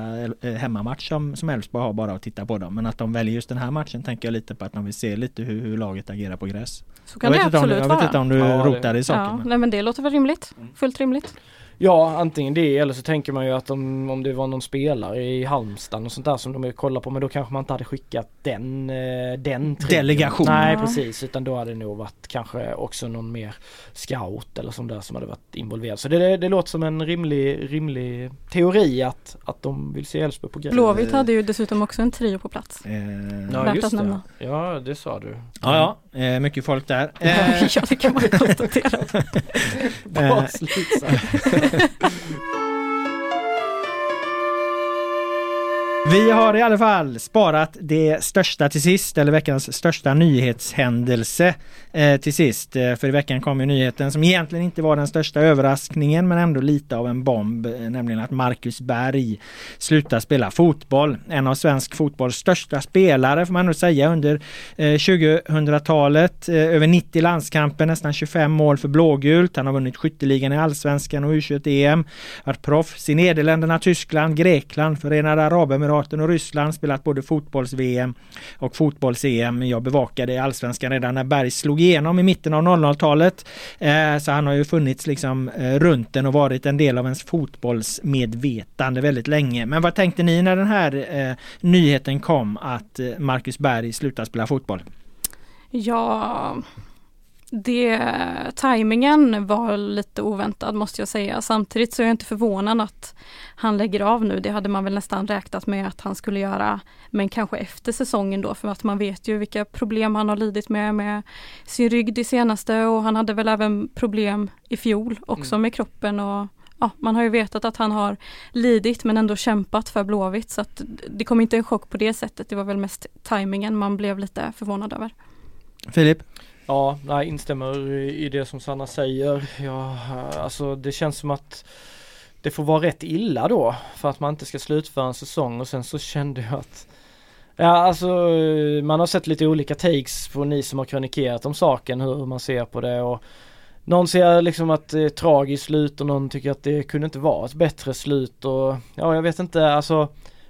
hemmamatch som, som Elfsborg har bara att titta på dem. Men att de väljer just den här matchen tänker jag lite på att de vill se lite hur, hur laget agerar på gräs. Så kan jag det vet inte om, du- absolut jag vet vara. inte om du Ja, det- rotar i saken. Ja, nej men det låter väl rimligt. Fullt rimligt. Ja, antingen det eller så tänker man ju att om, om det var någon spelare i Halmstad och sånt där som de vill kolla på men då kanske man inte hade skickat den, eh, den trion. Delegation. Nej precis, utan då hade det nog varit kanske också någon mer scout eller sånt där som hade varit involverad. Så det, det, det låter som en rimlig, rimlig teori att, att de vill se Elfsborg på grejer. Blåvitt hade ju dessutom också en trio på plats. Eh, Ja Värt just det. Ja det sa du. Ja, ja, eh, mycket folk där. Eh, ja, det kan man konstatera. Yeah. vi har i alla fall sparat det största till sist, eller veckans största nyhetshändelse eh, till sist. Eh, för i veckan kom ju nyheten som egentligen inte var den största överraskningen men ändå lite av en bomb, eh, nämligen att Marcus Berg slutar spela fotboll. En av svensk fotbolls största spelare får man nog säga under eh, 2000-talet. Eh, över 90 landskamper, nästan 25 mål för blågult. Han har vunnit skytteligan i allsvenskan och U21-EM. Varit proffs i Nederländerna, Tyskland, Grekland, Förenade Arabemiraten och Ryssland. Spelat både fotbolls-VM och fotbolls-EM. Jag bevakade allsvenskan redan när Berg slog igenom i mitten av 00-talet. Eh, så han har ju funnits liksom eh, runt den och varit en del av ens fotbollsmedvetande väldigt länge. Men vad tänkte ni när den här eh, nyheten kom att Marcus Berg slutar spela fotboll? Ja, det, tajmingen var lite oväntad måste jag säga. Samtidigt så är jag inte förvånad att han lägger av nu. Det hade man väl nästan räknat med att han skulle göra. Men kanske efter säsongen då för att man vet ju vilka problem han har lidit med med sin rygg det senaste och han hade väl även problem i fjol också Mm. med kroppen och Ja, man har ju vetat att han har lidit men ändå kämpat för Blåvitt så att det kom inte en chock på det sättet. Det var väl mest tajmingen man blev lite förvånad över. Filip? Ja, jag instämmer i det som Sanna säger. Ja, alltså det känns som att det får vara rätt illa då för att man inte ska slutföra en säsong. Och sen så kände jag att Ja alltså man har sett lite olika takes på ni som har krönikerat om saken hur man ser på det. Och någon ser liksom att det är ett tragiskt slut och någon tycker att det kunde inte vara ett bättre slut. Och ja jag vet inte alltså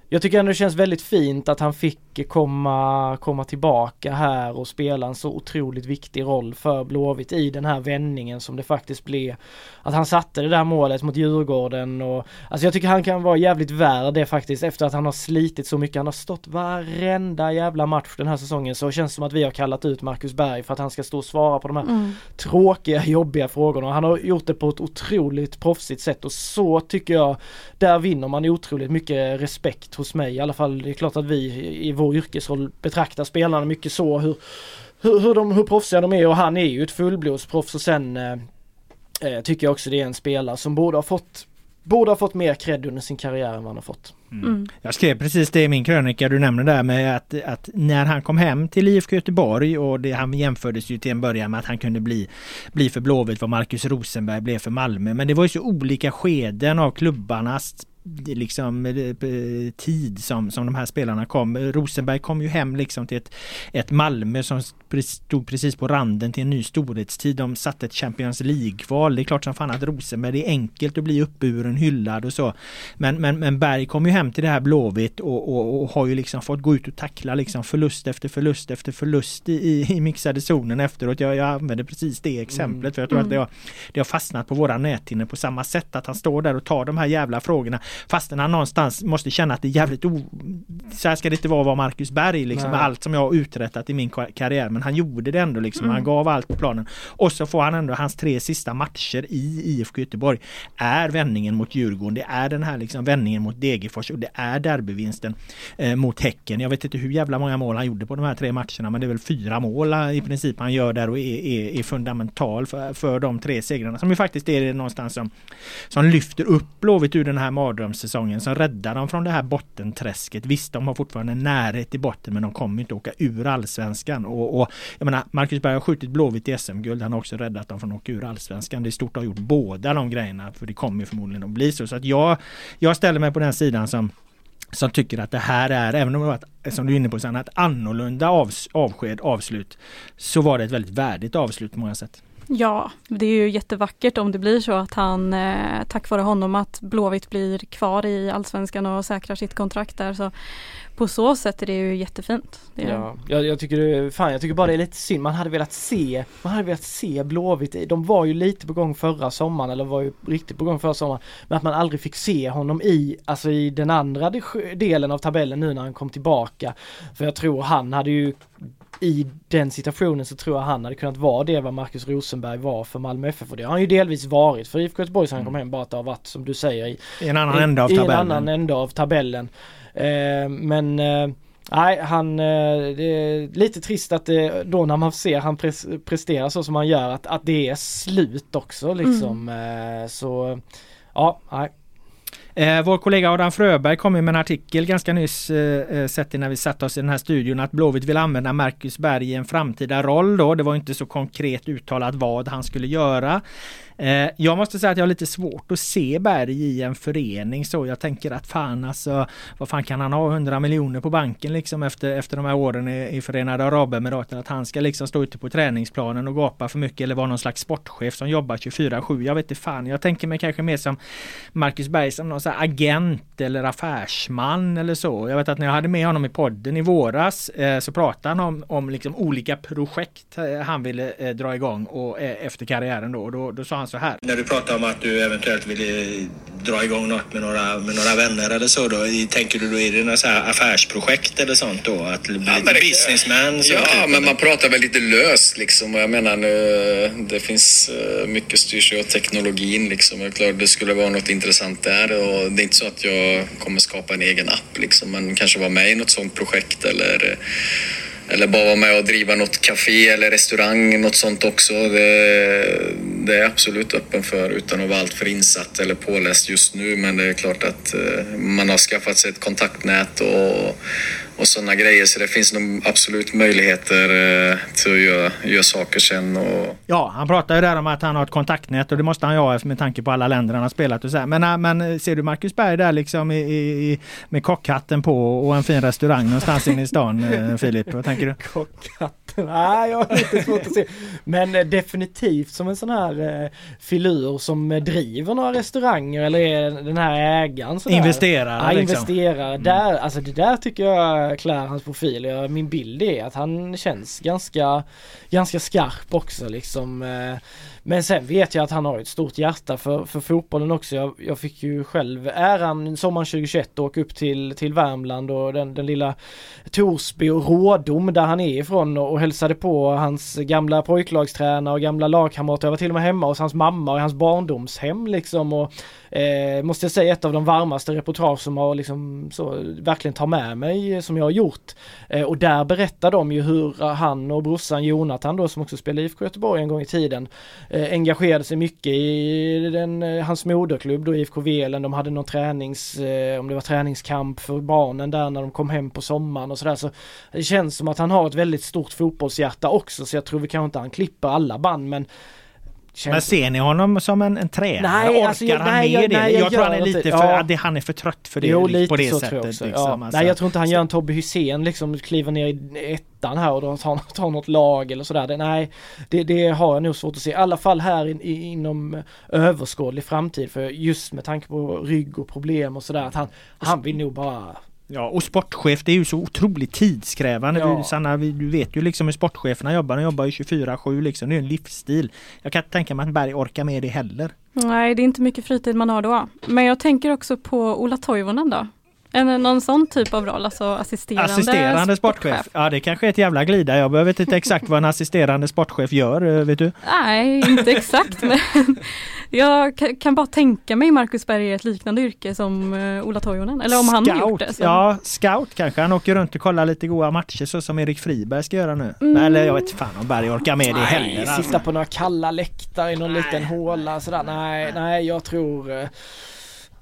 jag tycker ändå det känns väldigt fint att han fick komma, komma tillbaka här och spela en så otroligt viktig roll för Blåvitt i den här vändningen som det faktiskt blev. Att han satte det där målet mot Djurgården och alltså jag tycker han kan vara jävligt värd det faktiskt efter att han har slitit så mycket. Han har stått varenda jävla match den här säsongen så känns det som att vi har kallat ut Marcus Berg för att han ska stå och svara på de här Mm. tråkiga, jobbiga frågorna. Han har gjort det på ett otroligt proffsigt sätt och så tycker jag, där vinner man otroligt mycket respekt hos mig. I alla fall, det är klart att vi i vår yrkesroll betraktar spelarna mycket så, hur, hur, hur, de, hur proffsiga de är och han är ju ett fullblodsproffs och sen eh, eh, tycker jag också det är en spelare som borde ha fått Borde ha fått mer cred under sin karriär än vad han har fått. Mm. Jag skrev precis det i min krönika du nämnde där med att, att när han kom hem till IFK Göteborg och det, han jämfördes ju till en början med att han kunde bli, bli för Blåvitt vad Marcus Rosenberg blev för Malmö. Men det var ju så olika skeden av klubbarnas liksom eh, tid som, som de här spelarna kom. Rosenberg kom ju hem liksom till ett, ett Malmö som stod precis på randen till en ny storhetstid. De satte ett Champions League-kval. Det är klart som fan att Rosenberg, det är enkelt att bli uppburen, hyllad och så. Men, men, men Berg kom ju hem till det här Blåvitt och, och, och har ju liksom fått gå ut och tackla liksom förlust efter förlust efter förlust i, i mixade zonen efteråt. Jag, jag använder precis det exemplet för jag tror Mm. att det har, det har fastnat på våra näthinnor på samma sätt att han står där och tar de här jävla frågorna fastän han någonstans måste känna att det är jävligt o... Så här ska det inte vara att vara Marcus Berg liksom med allt som jag har uträttat i min ka- karriär men han gjorde det ändå liksom. Mm. Han gav allt på planen. Och så får han ändå hans tre sista matcher i IFK Göteborg är vändningen mot Djurgården. Det är den här liksom vändningen mot Degerfors och det är derbyvinsten eh, mot Häcken. Jag vet inte hur jävla många mål han gjorde på de här tre matcherna men det är väl fyra mål eh, i princip han gör där och är, är, är fundamental för, för de tre segrarna som ju faktiskt är det någonstans som, som lyfter upp Blåvitt ur den här säsongen som räddar dem från det här bottenträsket. Visst, de har fortfarande närhet till botten men de kommer inte åka ur allsvenskan. Och, och jag menar, Marcus Berg har skjutit Blåvitt i SM-guld. Han har också räddat dem från att åka ur allsvenskan. Det är stort att ha gjort båda de grejerna för det kommer förmodligen att bli så. Så att jag, jag ställer mig på den sidan som som tycker att det här är, även om det var ett, som du är inne på, Sanna, ett annorlunda avs, avsked, avslut, så var det ett väldigt värdigt avslut på många sätt. Ja, det är ju jättevackert om det blir så att han, eh, tack vare honom, att Blåvitt blir kvar i Allsvenskan och säkrar sitt kontrakt där. Så på så sätt är det ju jättefint. Det är ja, jag, jag, tycker, fan, jag tycker bara det är lite synd. Man hade velat se, man hade velat se Blåvitt. De var ju lite på gång förra sommaren, eller var ju riktigt på gång förra sommaren. Men att man aldrig fick se honom i, alltså i den andra delen av tabellen nu när han kom tillbaka. För jag tror han hade ju i den situationen så tror jag han hade kunnat vara det vad Marcus Rosenberg var för Malmö FF och det har han ju delvis varit för IFK Göteborg sen han kom mm. hem bara att det har varit som du säger i, I en annan ände av tabellen. I en annan ände av tabellen. Eh, men eh, Nej, han, eh, det är lite trist att det, då när man ser han pres, prestera så som han gör att, att det är slut också liksom. Mm. Så ja, nej. Eh, vår kollega Adam Fröberg kom med en artikel ganska nyss, eh, eh sett när vi satte oss i den här studion, att Blåvitt vill använda Marcus Berg i en framtida roll då. Det var inte så konkret uttalat vad han skulle göra. Eh, jag måste säga att jag har lite svårt att se Berg i en förening så. Jag tänker att fan alltså, vad fan kan han ha 100 miljoner på banken liksom efter, efter de här åren i, i Förenade Arabemiraten? Att han ska liksom stå ute på träningsplanen och gapa för mycket eller vara någon slags sportchef som jobbar 24-7. Jag vet inte fan. Jag tänker mig kanske mer som Marcus Berg som någon agent eller affärsman eller så. Jag vet att när jag hade med honom i podden i våras eh, så pratade han om, om liksom olika projekt eh, han ville eh, dra igång och, eh, efter karriären då. då. Då sa han så här. När du pratar om att du eventuellt vill eh, dra igång något med några, med några vänner eller så då, tänker du då det några så här affärsprojekt eller sånt då? Att bli ja, lite businessman? Ja, typ, men man pratar väl lite löst liksom. Jag menar nu, det finns eh, mycket styrs av teknologin liksom. Jag är klart det skulle vara något intressant där och det är inte så att jag kommer skapa en egen app liksom, men kanske vara med i något sånt projekt eller eller bara vara med och driva något café eller restaurang, något sånt också. Det, det är jag absolut öppen för utan att vara alltför insatt eller påläst just nu. Men det är klart att eh, man har skaffat sig ett kontaktnät och och sådana grejer. Så det finns nog absolut möjligheter eh, till att göra, göra saker sen. Och... Ja, han pratar ju där om att han har ett kontaktnät och det måste han ju ha med tanke på alla länder han har spelat och så här. Men, äh, men eh, ser du Marcus Berg där liksom i, i, med kockhatten på och en fin restaurang någonstans inne i stan, eh, Filip? Vad tänker du? Kockhatten? Nej, jag har lite svårt att se. Men definitivt som en sån här filur som driver några restauranger eller är den här ägaren. Sådär. Investerare. Ja, liksom. investerare. Mm. Där, alltså det där tycker jag klär hans profil. Jag, min bild är att han känns ganska, ganska skarp också liksom. Eh, men sen vet jag att han har ett stort hjärta för, för fotbollen också. Jag, jag fick ju själv äran sommaren 2021 att åka upp till, till Värmland och den, den lilla Torsby och Rådom där han är ifrån och, och hälsade på hans gamla pojklagstränare och gamla lagkamrater. Jag var till och med hemma hos hans mamma och hans barndomshem liksom och eh, måste jag säga ett av de varmaste reportage som har liksom så verkligen tar med mig som jag har gjort. Eh, och där berättar de ju hur han och brorsan Jonathan då som också spelade IFK Göteborg en gång i tiden eh, engagerade sig mycket i den, eh, hans moderklubb då IFK Velen. De hade någon tränings, eh, om det var träningskamp för barnen där när de kom hem på sommaren och sådär. Så det känns som att han har ett väldigt stort fotbollshjärta också så jag tror vi kanske inte han klipper alla band men men ser ni honom som en, en tränare? Nej, Orkar alltså, han nej, med jag, det? Nej, jag, jag tror han är lite för, ja. det, han är för trött för det jo, lite på det så sättet. Tror jag också. Liksom, ja. alltså. Nej jag tror inte han gör en Tobbe Hysén liksom kliver ner i ettan här och då tar, tar något lag eller sådär. Det, nej, det, det, har jag nog svårt att se. I alla fall här in, inom överskådlig framtid för just med tanke på rygg och problem och sådär att han, han vill nog bara Ja och sportchef det är ju så otroligt tidskrävande. Ja. Du, Sanna, du vet ju liksom hur sportcheferna jobbar. De jobbar ju 24-7 liksom. Det är en livsstil. Jag kan inte tänka mig att Berg orkar med det heller. Nej det är inte mycket fritid man har då. Men jag tänker också på Ola Toivonen då. En, någon sån typ av roll, alltså assisterande, assisterande sportchef. sportchef. Ja det kanske är ett jävla glida. Jag behöver inte exakt vad en assisterande sportchef gör, eh, vet du? Nej, inte exakt men jag kan bara tänka mig Marcus Berg i ett liknande yrke som uh, Ola Toivonen. Eller om scout. han har gjort det. Så. Ja, scout kanske. Han åker runt och kollar lite goda matcher så som Erik Friberg ska göra nu. Mm. Eller jag vet fan om Berg orkar med det heller. Alltså. Sitta på några kalla läktare i någon nej. liten håla sådär. Nej, nej jag tror uh,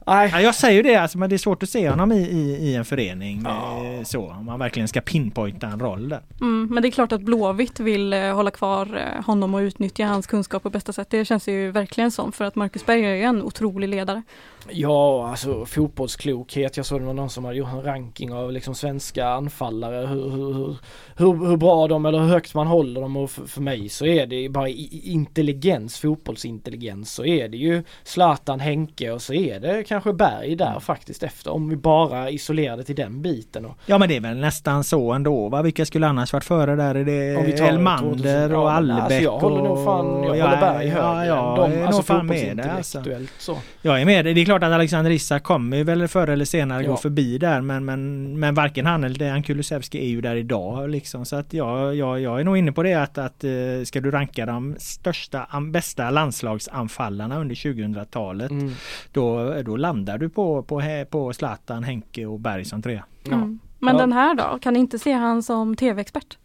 Nej. Ja, jag säger ju det, alltså, men det är svårt att se honom i, i, i en förening. Ja. eh, Så, om man verkligen ska pinpointa en roll där. Mm, men det är klart att Blåvitt vill eh, hålla kvar eh, honom och utnyttja hans kunskap på bästa sätt. Det känns ju verkligen som för att Marcus Berg är ju en otrolig ledare. Ja, alltså fotbollsklokhet. Jag såg det var någon som hade gjort en ranking av liksom svenska anfallare. Hur, hur, hur, hur, bra de eller hur högt man håller dem och för, för mig så är det bara i- i- intelligens, fotbollsintelligens så är det ju Zlatan, Henke och så är det kanske Berg där faktiskt efter. Om vi bara isolerar det till den biten. Och, Ja men det är väl nästan så ändå va? Vilka skulle annars varit före där? Är det Elmander 2000, och Allebäck? Alltså jag håller nog fan, jag håller Berg högre ja, ja, än jag är Alltså nog fan med det alltså. så. Jag är med. Det är klart att Alexander Isak kommer väl förr eller senare Ja. gå förbi där men, men, men varken han eller Dejan Kulusevski är ju där idag liksom. Så att jag, jag, jag är nog inne på det att, att eh, ska du ranka de största, bästa landslagsanfallarna under 2000-talet Mm. då, då landar du på, på, på Zlatan, Henke och Berg som trea. Ja. Mm. Men Ja. den här då, kan ni inte se han som tv-expert?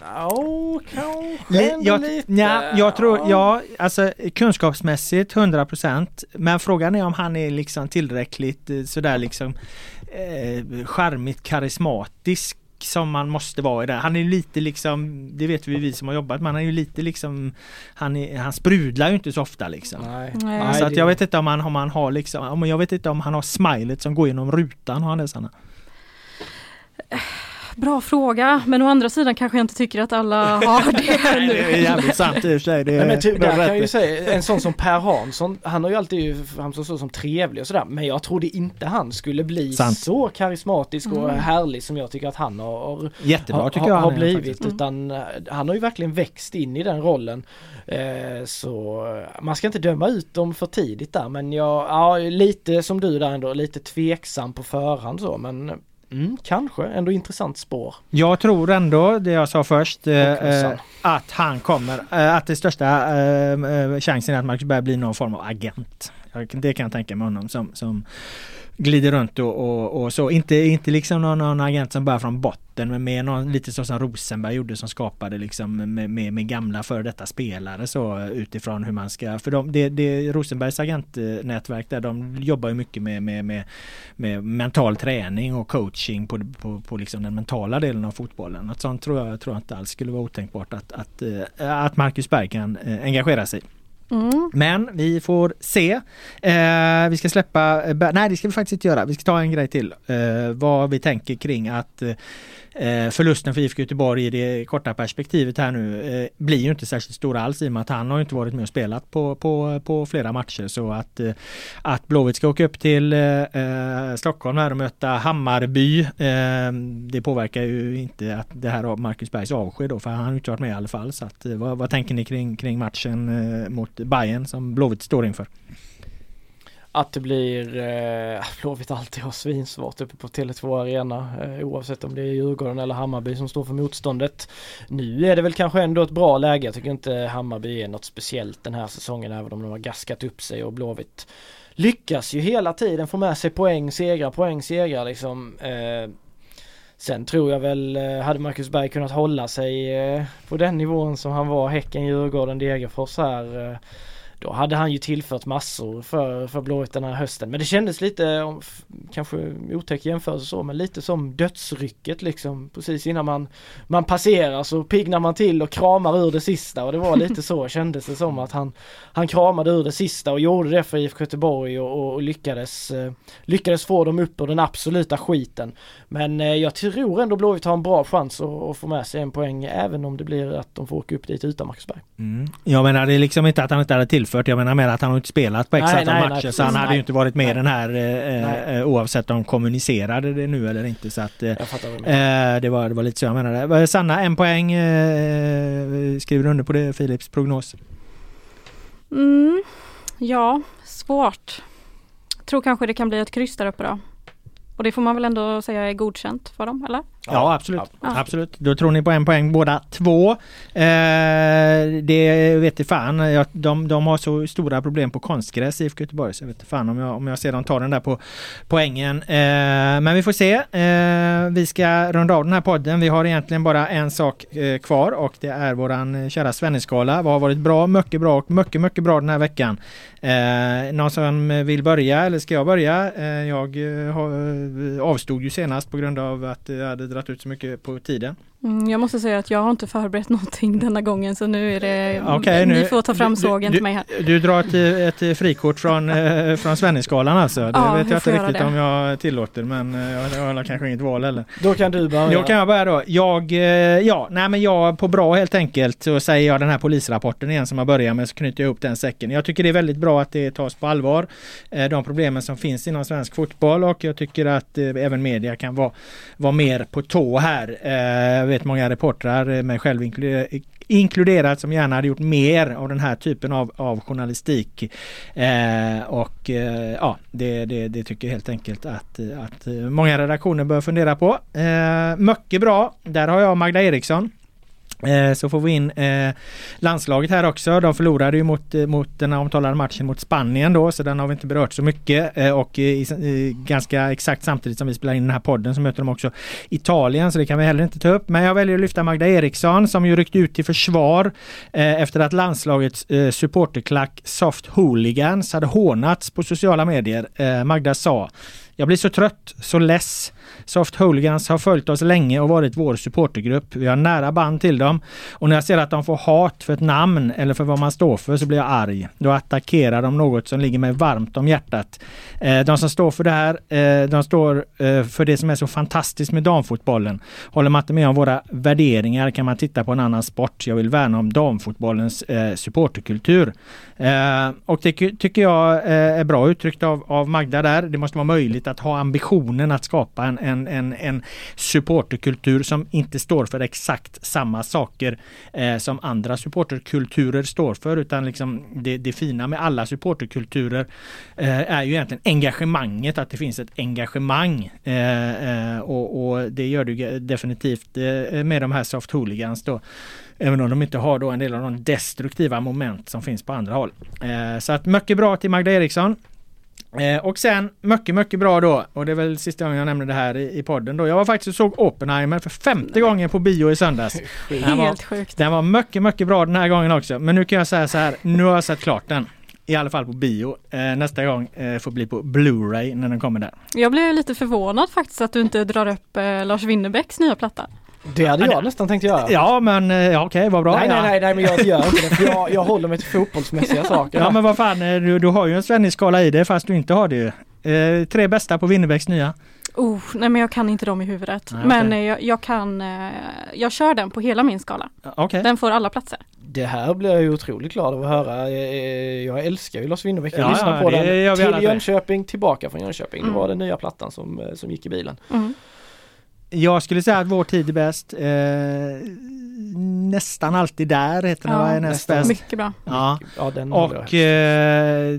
Ja, kanske Li- ändå jag, lite. nja, jag tror, ja, alltså kunskapsmässigt 100% Men frågan är om han är liksom tillräckligt eh, sådär liksom eh, charmigt karismatisk som man måste vara i det. Han är ju lite liksom, det vet vi vi som har jobbat, men han är ju lite liksom Han, är, han sprudlar ju inte så ofta liksom. Nej. Nej. så att jag vet inte om han, om han har liksom, om- jag vet inte om han har smilet som går genom rutan, har han det Sanna? Bra fråga, men å andra sidan kanske jag inte tycker att alla har det det är nu. jävligt sant i och för sig. Det Nej, men typ, det är där kan jag ju säga, en sån som Per Hansson, han har ju alltid framstått så som trevlig och sådär, men jag trodde inte han skulle bli Sant. så karismatisk och Mm. härlig som jag tycker att han har, Jättebra har, tycker jag har han är blivit. Mm. Utan eh, han har ju verkligen växt in i den rollen. Eh, så eh, man ska inte döma ut dem för tidigt där, men jag, ja, lite som du där ändå, lite tveksam på förhand så, men mm, kanske ändå intressant spår. Jag tror ändå, det jag sa först, eh, eh, att han kommer, eh, att det största eh, eh, chansen är att Marcus Berg blir någon form av agent. Det kan jag tänka mig honom som, som glider runt och, och, och så. Inte, inte liksom någon, någon agent som börjar från botten men mer någon, lite så som Rosenberg gjorde som skapade liksom med, med, med gamla före detta spelare så utifrån hur man ska, för de, det, det, Rosenbergs agentnätverk där de jobbar ju mycket med, med, med, med mental träning och coaching på, på, på liksom den mentala delen av fotbollen. Något sånt tror jag, tror jag inte alls skulle vara otänkbart att, att, eh, att Marcus Berg kan eh, engagera sig. i. Mm. Men vi får se. Eh, vi ska släppa, eh, nej det ska vi faktiskt inte göra. Vi ska ta en grej till. Eh, vad vi tänker kring att eh, Eh, förlusten för IFK Göteborg i det korta perspektivet här nu eh, blir ju inte särskilt stor alls i och med att han har inte varit med och spelat på, på, på flera matcher. Så att, eh, att Blåvitt ska åka upp till eh, eh Stockholm här och möta Hammarby. Eh, det påverkar ju inte att det här av Marcus Bergs avsked då för han har ju inte varit med i alla fall. Så att, eh, vad, vad tänker ni kring, kring matchen eh, mot Bayern som Blåvitt står inför? Att det blir, eh, Blåvitt alltid har svinsvårt uppe på Tele2 Arena eh, oavsett om det är Djurgården eller Hammarby som står för motståndet. Nu är det väl kanske ändå ett bra läge. Jag tycker inte Hammarby är något speciellt den här säsongen även om de har gaskat upp sig och Blåvitt lyckas ju hela tiden få med sig poäng, segrar, poäng, segrar liksom. Eh, Sen tror jag väl, eh, hade Marcus Berg kunnat hålla sig eh, på den nivån som han var Häcken, Djurgården, Degerfors här. Eh, då hade han ju tillfört massor för, för Blåvitt den här hösten. Men det kändes lite, kanske otäck jämförelse så, men lite som dödsrycket liksom. Precis innan man, man passerar så piggnar man till och kramar ur det sista och det var lite så kändes det som att han, han kramade ur det sista och gjorde det för IFK Göteborg och, och, och lyckades, eh, lyckades få dem upp ur den absoluta skiten. Men eh, jag tror ändå Blåvitt har en bra chans att, att få med sig en poäng även om det blir att de får åka upp dit utan Marcus Berg. Mm. Jag menar det är liksom inte att han inte hade tillfört. Jag menar mer att han har inte spelat på x Nej, antal nej, nej, matcher. precis. så han hade Nej. ju inte varit med Nej. den här eh, Nej. eh, oavsett om de kommunicerade det nu eller inte. Så att, eh, eh, det, var, det var lite så jag menade. Eh, Sanna, en poäng. Eh, skriver du under på det Philips prognos? Mm. Ja, svårt. Tror kanske det kan bli ett kryss där uppe då. Och det får man väl ändå säga är godkänt för dem, eller? Ja, absolut. Ja. absolut. Då tror ni på en poäng båda två. Eh, det vet jag fan. Jag, de, de har så stora problem på konstgräs i IFK Göteborg så jag vet inte fan om jag, om jag ser dem ta den där på poängen. Eh, men vi får se. Eh, vi ska runda av den här podden. Vi har egentligen bara en sak eh, kvar och det är våran eh, kära Svenneskala. Vad har varit bra, mycket bra och mycket, mycket bra den här veckan. Eh, någon som vill börja eller ska jag börja? Eh, jag avstod ju senast på grund av att jag hade dragit ut så mycket på tiden. Mm, jag måste säga att jag har inte förberett någonting denna gången så nu är det, Okej, ni nu- får ta fram du- sågen du- till mig här. Du drar ett, ett frikort från, eh, från Svenningsskalan alltså? Det Ja, vet jag inte riktigt det. om jag tillåter men eh, jag, jag har kanske inget val heller. Då kan du börja. Då kan jag börja då. Jag, eh, ja, nej men jag på bra helt enkelt så säger jag den här polisrapporten igen som jag börjar med så knyter jag ihop den säcken. Jag tycker det är väldigt bra att det tas på allvar. De problemen som finns inom svensk fotboll och jag tycker att även media kan vara, vara mer på tå här. Jag vet många reportrar, eh, mig själv inkluderat som gärna hade gjort mer av den här typen av, av journalistik. Eh, och eh, ja, det, det, det tycker jag helt enkelt att, att eh, många redaktioner bör fundera på. Eh, mycket bra, där har jag Magda Eriksson. Eh, så får vi in eh, landslaget här också. De förlorade ju mot, eh, mot den omtalade matchen mot Spanien då så den har vi inte berört så mycket. Eh, Och i, i, ganska exakt samtidigt som vi spelar in den här podden så möter de också Italien så det kan vi heller inte ta upp. Men jag väljer att lyfta Magda Eriksson som ju ryckte ut till försvar eh, efter att landslagets eh, supporterklack Soft Hooligans hade hånats på sociala medier. Eh, Magda sa jag blir så trött, så less. Soft Hooligans har följt oss länge och varit vår supportergrupp. Vi har nära band till dem. Och när jag ser att de får hat för ett namn eller för vad man står för så blir jag arg. Då attackerar de något som ligger mig varmt om hjärtat. Eh, de som står för det här, eh, de står eh, för det som är så fantastiskt med damfotbollen. Håller man inte med om våra värderingar kan man titta på en annan sport. Jag vill värna om damfotbollens supporterkultur. Och det tycker jag är bra uttryckt av, av Magda där. Det måste vara möjligt att ha ambitionen att skapa en, en, en, en supporterkultur som inte står för exakt samma saker eh, som andra supporterkulturer står för utan liksom det, det fina med alla supporterkulturer eh, är ju egentligen engagemanget, att det finns ett engagemang eh, eh och, och det gör det definitivt eh, med de här soft hooligans då. Även om de inte har då en del av de destruktiva moment som finns på andra håll. Eh, så att mycket bra till Magda Eriksson. Eh, och sen mycket, mycket bra då, och det är väl sista gången jag nämner det här i, i podden då. Jag var faktiskt och såg Oppenheimer för femte gången på bio i söndags. Den var, Helt sjukt. den var mycket, mycket bra den här gången också. Men nu kan jag säga så här, nu har jag sett klart den. I alla fall på bio. Eh, nästa gång eh, får bli på Blu-ray när den kommer där. Jag blev lite förvånad faktiskt att du inte drar upp eh, Lars Winnerbäcks nya platta. Det hade jag nästan tänkt göra. Ja men eh, ja, okej, vad bra. Nej, nej, ja. nej, nej, men jag gör inte det. För jag, jag håller mig till fotbollsmässiga saker. Ja men vad fan, eh, du, du har ju en Svennis-skala i det fast du inte har det ju. Eh, tre bästa på Winnerbäcks nya. Oh, nej men jag kan inte dem i huvudet. Nej, Men eh, jag, jag kan, jag kör den på hela min skala. Okej. Den får alla platser. Det här blir jag ju otroligt glad av att höra. Jag älskar ju Lars Winnerbäck. Jag Ja, lyssnar ja, på det den till. Jönköping, tillbaka från Jönköping. Det Mm. var den nya plattan som, som gick i bilen. Mm. Jag skulle säga att vår tid är bäst. Eh, nästan alltid där heter den Ja, va? Är näst bäst. Mycket bra. Ja. Ja, den Och eh,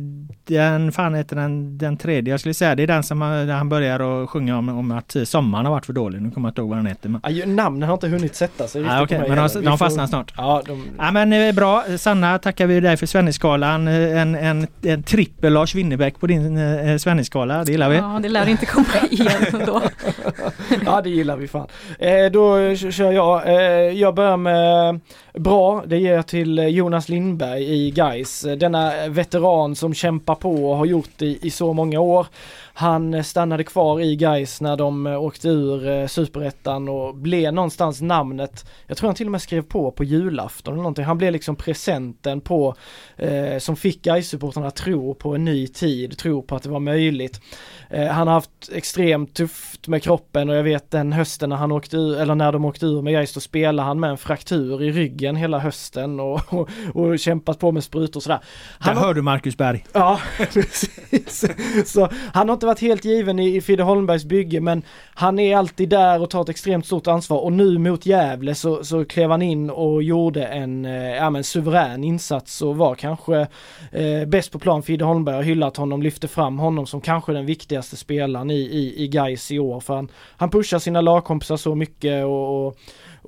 den, fan heter den, den tredje jag skulle säga, det är den som han- där han börjar att sjunga om, om att sommaren har varit för dålig. Nu kommer jag inte ihåg vad den heter. Men, Ja, namnen har inte hunnit sätta sig okej, mig men de, de får- fastnar snart. Ja, de, Ja men eh, bra, Sanna tackar vi dig för Svennisskalan. Eh, En, en, en trippel Lars Winnerbäck på din eh, Svennisskala, det gillar vi. Ja, det lär inte komma igen ändå. ja det gillar vi fan. Eh, då kör jag. Eh, jag börjar med eh, bra. Det ger jag till eh, Jonas Lindberg i Gais. Eh, denna veteran som kämpar på och har gjort det i, i så många år. Han eh, stannade kvar i Gais när de eh, åkte ur eh, superettan och blev någonstans namnet. Jag tror han till och med skrev på på julafton eller någonting. Han blev liksom presenten på eh, som fick Gais-supportrarna att tro på en ny tid, tro på att det var möjligt. Eh, han har haft extremt tufft med kroppen och jag vet den hösten när han åkte ur, eller när de åkte ur med Gais då spelade han med en fraktur i ryggen hela hösten och, och, och kämpat på med sprutor och sådär. Han Där har, hör du Marcus Berg. ja, precis. Så han har inte varit helt given i, i Fidde Holmbergs bygge men han är alltid där och tar ett extremt stort ansvar och nu mot Gävle så, så klev han in och gjorde en eh, ja, men suverän insats och var kanske eh, bäst på plan. Fidde Holmberg har hyllat honom, lyfte fram honom som kanske den viktigaste spelaren i, i, i Gais i år för han, han pushar sina lagkompisar så mycket och, och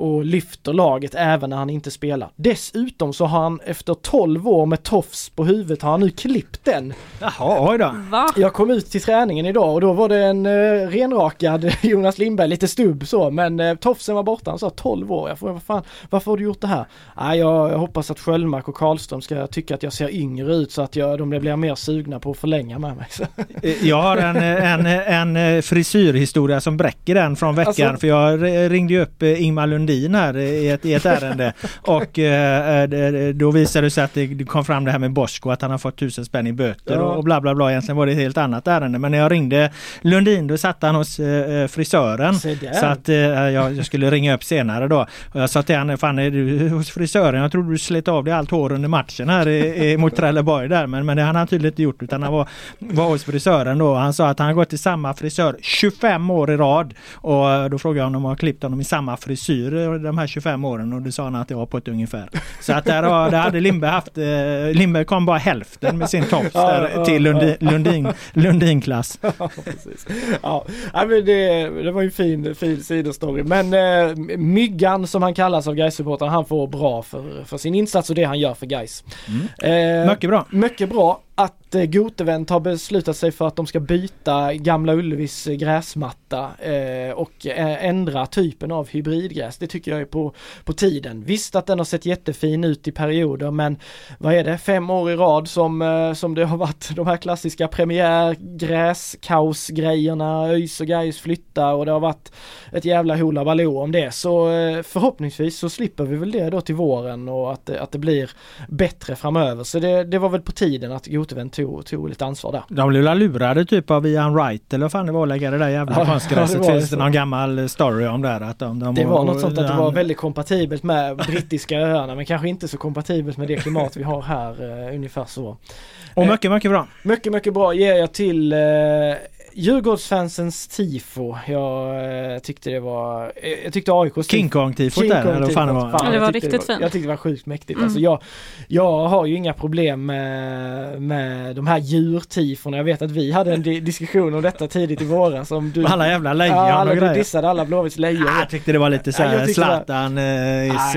och lyfter laget även när han inte spelar. Dessutom så har han efter 12 år med tofs på huvudet har han nu klippt den. Jaha, oj då. Va? Jag kom ut till träningen idag och då var det en uh, renrakad Jonas Lindberg, lite stubb så, men uh, tofsen var borta. Han sa 12 år. Jag frågade vad fan, varför har du gjort det här? Ah, jag, jag hoppas att Sköldmark och Karlström ska tycka att jag ser yngre ut så att jag, de blir mer sugna på att förlänga med mig. Eh, jag har en, en, en frisyrhistoria som bräcker den från veckan alltså, för jag ringde ju upp Ingmar Lundin här i ett, i ett ärende och eh, då visade det sig att det kom fram det här med Bosko att han har fått tusen spänn i böter ja. och bla bla bla. Egentligen var det ett helt annat ärende men när jag ringde Lundin då satt han hos eh, frisören så att eh, jag, jag, skulle ringa upp senare då. Och jag sa till honom, fan är du hos frisören? Jag trodde du slet av dig allt hår under matchen här i, i, mot Trelleborg där men, men det hade han tydligen inte gjort utan han var, var hos frisören då. Han sa att han har gått till samma frisör 25 år i rad och då frågade jag honom om han klippt honom i samma frisyr de här 25 åren och det sa han att det var på ett ungefär. Så att där, har, där hade Lindberg haft, eh, Lindberg kom bara hälften med sin tops där, till Lundin, Lundin, Lundin-klass. Ja, precis. Ja, men det, det var ju en fin, fin sidostory. Men eh, Myggan som han kallas av gais han får bra för, för sin insats och det han gör för Gais. Mm. Eh, mycket bra. Mycket bra att eh, Gotevent har beslutat sig för att de ska byta Gamla Ullevis eh, gräsmatta eh, och eh, ändra typen av hybridgräs. Det tycker jag är på, på tiden. Visst att den har sett jättefin ut i perioder men vad är det, fem år i rad som, som det har varit de här klassiska premiär, gräskaosgrejerna, ÖIS och Gais flytta och det har varit ett jävla hola baloo om det. Så förhoppningsvis så slipper vi väl det då till våren och att, att det blir bättre framöver. Så det, det var väl på tiden att Gotevent tog, tog lite ansvar där. De blev lurade typ av Ian Wright eller vad fan det var lägga det där jävla ja, konstgräset. Ja, Finns det någon gammal story om det? Att de, de det var, var något sånt att det var väldigt kompatibelt med brittiska öarna men kanske inte så kompatibelt med det klimat vi har här uh, ungefär så. Och mycket, mycket bra. Mycket, mycket bra ger jag till uh, Djurgårdsfansens tifo. Jag eh, tyckte det var, eh, jag tyckte AIKs King Kong-tifot där eller vad fan det var. Fan, det var riktigt fint. Jag tyckte det var sjukt mäktigt. Mm. Alltså jag, jag har ju inga problem med, med de här djurtiforna. Jag vet att vi hade en di diskussion om detta tidigt i våras. Om du, alla jävla lejon ja, alla, och grejer. Du dissade alla Blåvitts lejon. jag tyckte det var lite såhär ja, Zlatan is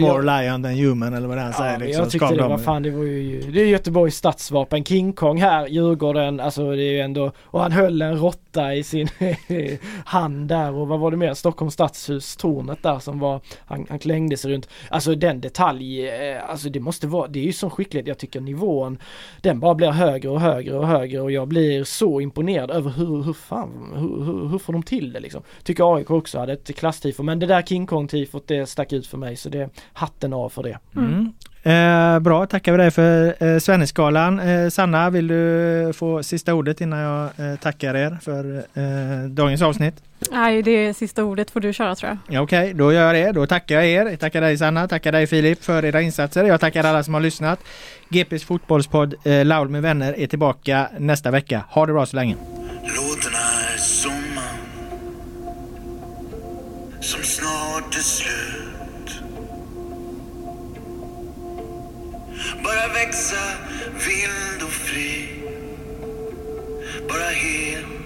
more lion than human eller vad det han säger. Liksom. Jag tyckte det var fan, det var ju, det är Göteborgs stadsvapen. King Kong här, Djurgården, alltså det är ju ändå, och han höll en råtta i sin hand där och vad var det mer? Stockholms stadshus, tornet där som var, han, han klängde sig runt. Alltså den detalj, eh, alltså det måste vara, det är ju så skickligt, jag tycker nivån, den bara blir högre och högre och högre och jag blir så imponerad över hur, hur fan, hur, hur, hur får de till det liksom? Tycker AIK också hade ett klasstifo, men det där King Kong-tifot det stack ut för mig så det är hatten av för det. Mm. Eh, bra, tackar vi dig för eh, Svenneskalan. Eh, Sanna, vill du få sista ordet innan jag eh, tackar er för eh, dagens avsnitt? Nej, det sista ordet får du köra tror jag. Ja, Okej, okay, då gör jag det. Då tackar jag er. Jag tackar dig Sanna, tackar dig Filip för era insatser. Jag tackar alla som har lyssnat. GPs fotbollspodd eh, Laul med vänner är tillbaka nästa vecka. Ha det bra så länge. Låtarna är sommar som snart är slut Bara växa vild och fri Bara helt